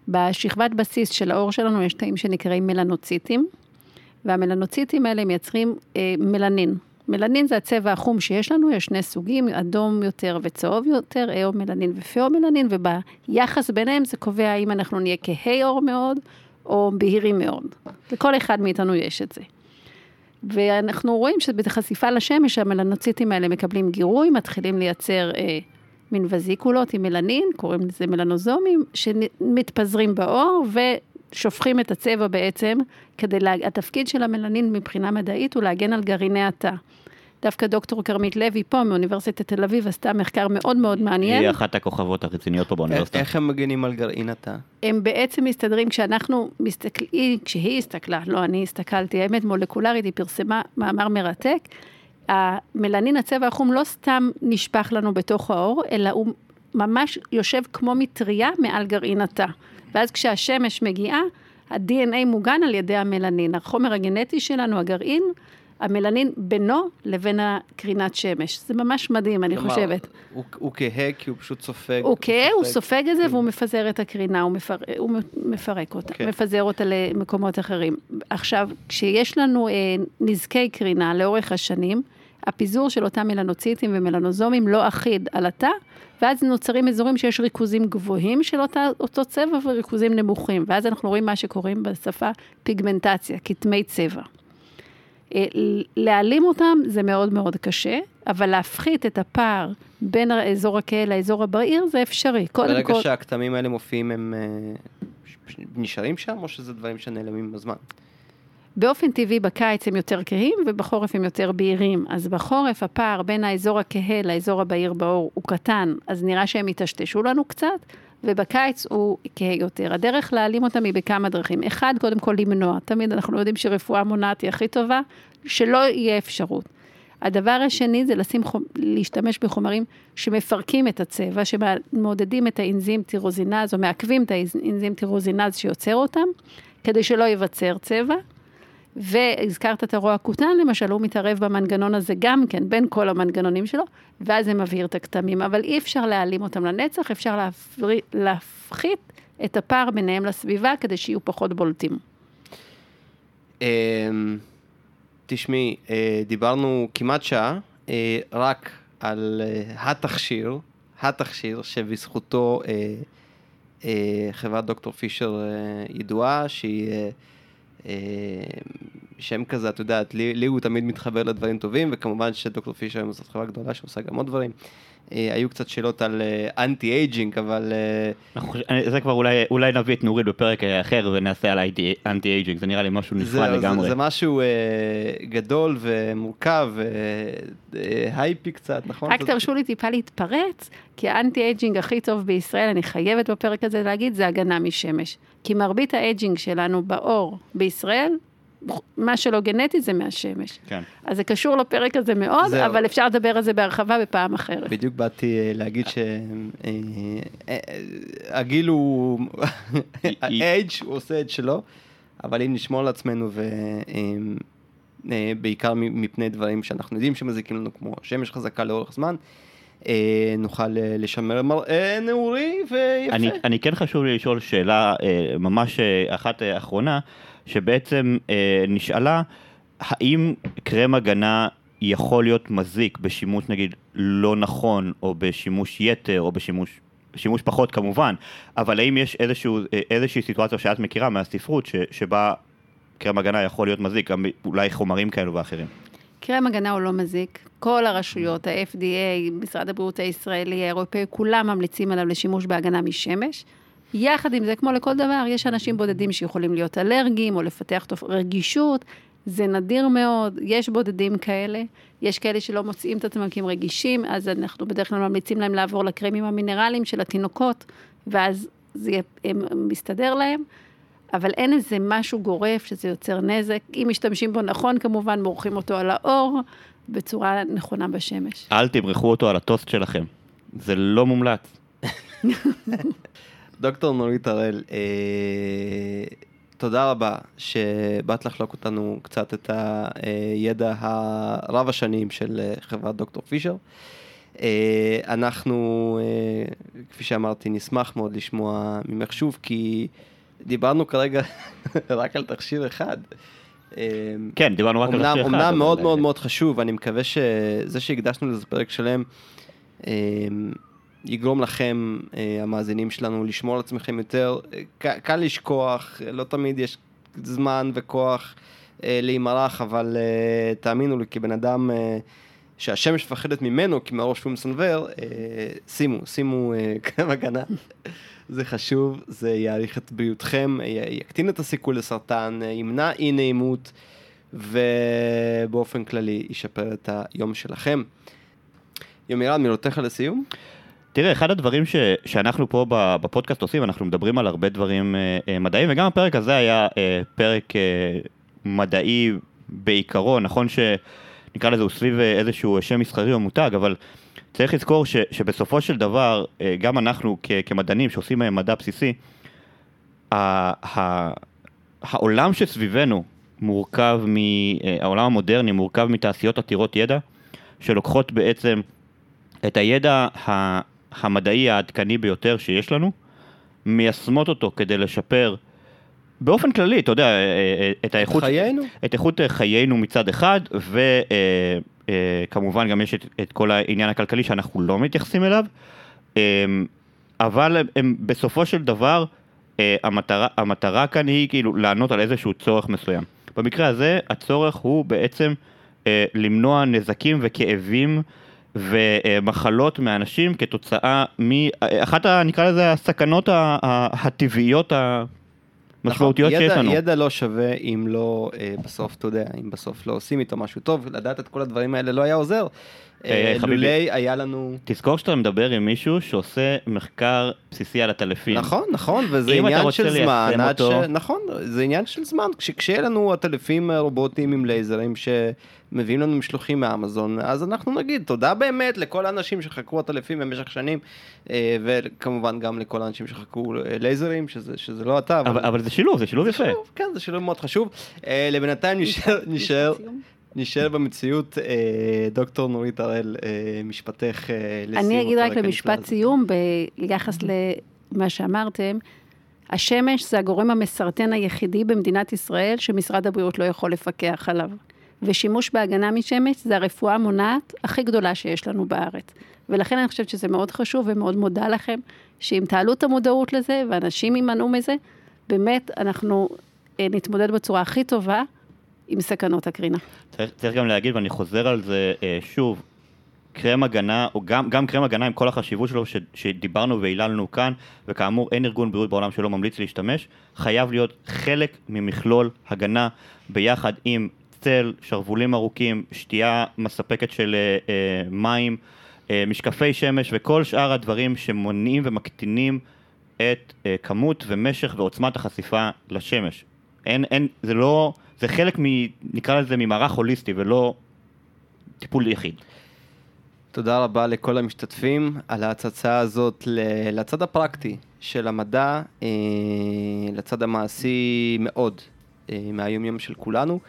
בשכבת בסיס של העור שלנו יש תאים שנקראים מלנוציטים, והמלנוציטים האלה מייצרים אה, מלנין. מלנין זה הצבע החום שיש לנו, יש שני סוגים, אדום יותר וצהוב יותר, איו-מלנין ופאו-מלנין, וביחס ביניהם זה קובע אם אנחנו נהיה כהי עור מאוד, או בהירים מאוד. לכל אחד מאיתנו יש את זה. ואנחנו רואים שבחשיפה לשמש המלנוציטים האלה מקבלים גירוי, מתחילים לייצר אה, מין וזיקולות עם מלנין, קוראים לזה מלנוזומים, שמתפזרים בעור ושופכים את הצבע בעצם, כדי, לה... התפקיד של המלנין מבחינה מדעית הוא להגן על גרעיני התא. דווקא דוקטור כרמית לוי פה מאוניברסיטת תל אביב עשתה מחקר מאוד מאוד מעניין. היא אחת הכוכבות הרציניות פה באוניברסיטה. איך הם מגנים על גרעין התא? הם בעצם מסתדרים כשאנחנו מסתכלים, כשהיא הסתכלה, לא אני הסתכלתי, האמת מולקולרית, היא פרסמה מאמר מרתק. המלנין הצבע החום לא סתם נשפך לנו בתוך העור, אלא הוא ממש יושב כמו מטריה מעל גרעין התא. ואז כשהשמש מגיעה, ה-DNA מוגן על ידי המלנין. החומר הגנטי שלנו, הגרעין, המלנין בינו לבין הקרינת שמש. זה ממש מדהים, אני כלומר, חושבת. הוא, הוא כהה כי הוא פשוט סופג. הוא כהה, הוא סופג את זה כן. והוא מפזר את הקרינה, הוא, מפר, הוא מפרק אותה, כן. מפזר אותה למקומות אחרים. עכשיו, כשיש לנו אה, נזקי קרינה לאורך השנים, הפיזור של אותם מלנוציטים ומלנוזומים לא אחיד על התא, ואז נוצרים אזורים שיש ריכוזים גבוהים של אותה, אותו צבע וריכוזים נמוכים, ואז אנחנו רואים מה שקוראים בשפה פיגמנטציה, כתמי צבע. אה, להעלים אותם זה מאוד מאוד קשה, אבל להפחית את הפער בין האזור הכהה לאזור הבעיר זה אפשרי. קודם ברגע כל, שהכתמים האלה מופיעים, הם אה, נשארים שם, או שזה דברים שנעלמים בזמן? באופן טבעי בקיץ הם יותר כהים ובחורף הם יותר בהירים. אז בחורף הפער בין האזור הכהה לאזור הבהיר בעור הוא קטן, אז נראה שהם יטשטשו לנו קצת, ובקיץ הוא כהה יותר. הדרך להעלים אותם היא בכמה דרכים. אחד, קודם כל למנוע. תמיד אנחנו יודעים שרפואה מונעת היא הכי טובה, שלא יהיה אפשרות. הדבר השני זה לשים, להשתמש בחומרים שמפרקים את הצבע, שמעודדים את האנזים טירוזינז, או מעכבים את האנזים טירוזינז שיוצר אותם, כדי שלא ייווצר צבע. והזכרת את הרוע הכותן, למשל, הוא מתערב במנגנון הזה גם כן, בין כל המנגנונים שלו, ואז זה מבהיר את הכתמים. אבל אי אפשר להעלים אותם לנצח, אפשר להפרי, להפחית את הפער ביניהם לסביבה, כדי שיהיו פחות בולטים. אמ, תשמעי, אה, דיברנו כמעט שעה אה, רק על אה, התכשיר, התכשיר שבזכותו חברת דוקטור פישר ידועה, שהיא שם כזה, את יודעת, לי, לי הוא תמיד מתחבר לדברים טובים, וכמובן שדוקטור פישר היום זאת חברה גדולה שעושה גם עוד דברים. אה, היו קצת שאלות על אה, anti-aging, אבל... אה, זה כבר אולי, אולי נביא את נורית בפרק אה, אחר ונעשה על anti-aging, זה נראה לי משהו זה, נפרד זה, לגמרי. זה משהו אה, גדול ומורכב, אה, אה, hype-y קצת, נכון? רק זה- תרשו לי טיפה להתפרץ, כי ה anti-aging הכי טוב בישראל, אני חייבת בפרק הזה להגיד, זה הגנה משמש. כי מרבית ה aging שלנו בעור בישראל, מה שלא גנטי זה מהשמש. כן. אז זה קשור לפרק הזה מאוד, זהו. אבל אפשר לדבר על זה בהרחבה בפעם אחרת. בדיוק באתי אה, להגיד שהגיל הוא, ה age הוא עושה את שלו, אבל אם נשמור על עצמנו ובעיקר מפני דברים שאנחנו יודעים שמזיקים לנו, כמו שמש חזקה לאורך זמן, אה, נוכל אה, לשמר מראה נעורי ויפה. אני, אני כן חשוב לי לשאול שאלה אה, ממש אה, אחת אה, אחרונה, שבעצם אה, נשאלה, האם קרם הגנה יכול להיות מזיק בשימוש נגיד לא נכון, או בשימוש יתר, או בשימוש... שימוש פחות כמובן, אבל האם יש איזשהו, אה, איזושהי סיטואציה שאת מכירה מהספרות ש, שבה קרם הגנה יכול להיות מזיק, גם אולי חומרים כאלו ואחרים? קרם הגנה הוא לא מזיק. כל הרשויות, ה-FDA, משרד הבריאות הישראלי, האירופאי, כולם ממליצים עליו לשימוש בהגנה משמש. יחד עם זה, כמו לכל דבר, יש אנשים בודדים שיכולים להיות אלרגיים או לפתח תופ... רגישות. זה נדיר מאוד, יש בודדים כאלה, יש כאלה שלא מוצאים את עצמם כי הם רגישים, אז אנחנו בדרך כלל ממליצים להם לעבור לקרמים המינרליים של התינוקות, ואז זה מסתדר להם. אבל אין איזה משהו גורף שזה יוצר נזק. אם משתמשים בו נכון, כמובן, מורחים אותו על האור, בצורה נכונה בשמש. אל תמרחו אותו על הטוסט שלכם. זה לא מומלץ. דוקטור נורית הראל, אה, תודה רבה שבאת לחלוק אותנו קצת את הידע הרב השנים של אה, חברת דוקטור פישר. אה, אנחנו, אה, כפי שאמרתי, נשמח מאוד לשמוע ממך שוב, כי דיברנו כרגע רק על תכשיר אחד. אה, כן, דיברנו רק על השיר אחד. אמנם אבל, מאוד אה, מאוד מאוד חשוב, אני מקווה שזה שהקדשנו לזה פרק שלם, יגרום לכם, אה, המאזינים שלנו, לשמור על עצמכם יותר. אה, ק- קל לשכוח, לא תמיד יש זמן וכוח אה, להימרח, אבל אה, תאמינו לי, כבן אדם אה, שהשמש מפחדת ממנו, כי מראש הוא מסנוור, אה, שימו, שימו אה, קרם הגנה. זה חשוב, זה יעריך את בריאותכם, י- יקטין את הסיכוי לסרטן, אה, ימנע אי נעימות, ובאופן כללי ישפר את היום שלכם. יומירן, מילותיך לסיום? תראה, אחד הדברים ש, שאנחנו פה בפודקאסט עושים, אנחנו מדברים על הרבה דברים אה, אה, מדעיים, וגם הפרק הזה היה אה, פרק אה, מדעי בעיקרו, נכון שנקרא לזה הוא סביב אה, איזשהו שם מסחרי או מותג, אבל צריך לזכור ש, שבסופו של דבר, אה, גם אנחנו כ, כמדענים שעושים אה, מדע בסיסי, ה, ה, העולם שסביבנו מורכב, מ, אה, העולם המודרני מורכב מתעשיות עתירות ידע, שלוקחות בעצם את הידע המדעי העדכני ביותר שיש לנו, מיישמות אותו כדי לשפר באופן כללי, אתה יודע, אה, אה, את האיכות, חיינו? את איכות אה, חיינו מצד אחד, וכמובן גם יש את, את כל העניין הכלכלי שאנחנו לא מתייחסים אליו, אבל הם, הם בסופו של דבר, המטרה, המטרה כאן היא כאילו לענות על איזשהו צורך מסוים. במקרה הזה, הצורך הוא בעצם למנוע נזקים וכאבים ומחלות מאנשים כתוצאה מאחת, נקרא לזה, הסכנות הטבעיות המשמעותיות נכון, שיש לנו. ידע לא שווה אם לא, אה, בסוף, אתה יודע, אם בסוף לא עושים איתו משהו טוב, לדעת את כל הדברים האלה לא היה עוזר. אה, אה. לולי היה לנו... תזכור שאתה מדבר עם מישהו שעושה מחקר בסיסי על הטלפין. נכון, נכון, וזה עניין של זמן, עד ש... אותו- נכון, זה עניין של זמן. כש- כשיהיה לנו עטלפים רובוטיים עם לייזרים שמביאים לנו משלוחים מאמזון, אז אנחנו נגיד תודה באמת לכל האנשים שחקרו עטלפים במשך שנים, אה, וכמובן גם לכל האנשים שחקרו לייזרים, שזה, שזה לא אתה, אבל, אבל זה שילוב, זה שילוב יפה. כן, זה שילוב מאוד חשוב. לבינתיים נשאר, נשאר במציאות, אה, דוקטור נורית הראל, אה, משפטך אה, לסיום. אני אגיד רק למשפט. סיום ביחס למה שאמרתם. השמש זה הגורם המסרטן היחידי במדינת ישראל שמשרד הבריאות לא יכול לפקח עליו. ושימוש בהגנה משמש זה הרפואה המונעת הכי גדולה שיש לנו בארץ. ולכן אני חושבת שזה מאוד חשוב ומאוד מודה לכם, שאם תעלו את המודעות לזה ואנשים יימנעו מזה, באמת אנחנו אה, נתמודד בצורה הכי טובה עם סכנות הקרינה. צריך, צריך גם להגיד, ואני חוזר על זה אה, שוב, קרם הגנה, או גם, גם קרם הגנה עם כל החשיבות שלו ש, שדיברנו והיללנו כאן, וכאמור אין ארגון בריאות בעולם שלא ממליץ להשתמש, חייב להיות חלק ממכלול הגנה ביחד עם צל, שרוולים ארוכים, שתייה מספקת של אה, אה, מים, אה, משקפי שמש וכל שאר הדברים שמונעים ומקטינים את אה, כמות ומשך ועוצמת החשיפה לשמש. אין, אין, זה לא, זה חלק מ... נקרא לזה ממערך הוליסטי ולא טיפול יחיד. תודה רבה לכל המשתתפים על ההצצה הזאת לצד הפרקטי של המדע, אה, לצד המעשי מאוד אה, מהיום-יום של כולנו.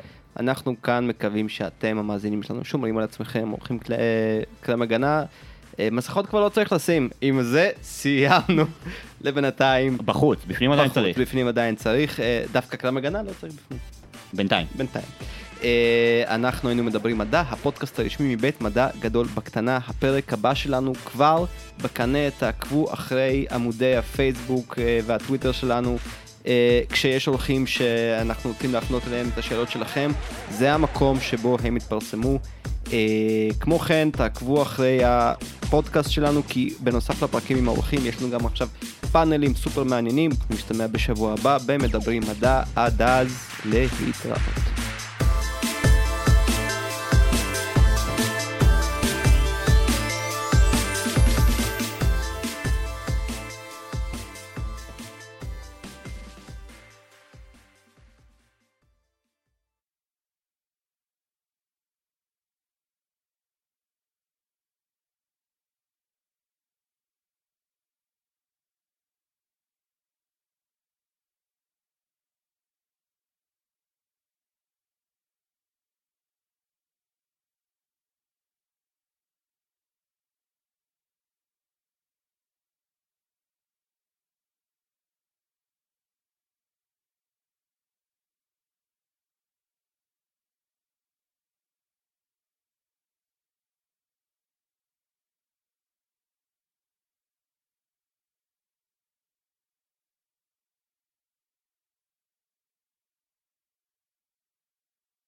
אנחנו כאן מקווים שאתם, המאזינים שלנו, שומרים על עצמכם, עורכים כל- קרם הגנה. אה, מסכות כבר לא צריך לשים. עם זה סיימנו לבינתיים. בחוץ, בפנים עדיין בחוץ, צריך, בפנים עדיין צריך. דווקא קרם הגנה לא צריך בפנים. בינתיים. בינתיים. אה, אנחנו היינו מדברים מדע, הפודקאסט הרשמי מבית מדע גדול בקטנה. הפרק הבא שלנו כבר בקנה, תעקבו אחרי עמודי הפייסבוק אה, והטוויטר שלנו. אה, כשיש אורחים שאנחנו רוצים להפנות אליהם את השאלות שלכם, זה המקום שבו הם יתפרסמו. אה, כמו כן, תעקבו אחרי הפודקאסט שלנו, כי בנוסף לפרקים עם האורחים, יש לנו גם עכשיו פאנלים סופר מעניינים. נשתמע בשבוע הבא במדברים מדע. עד אז, להתראות.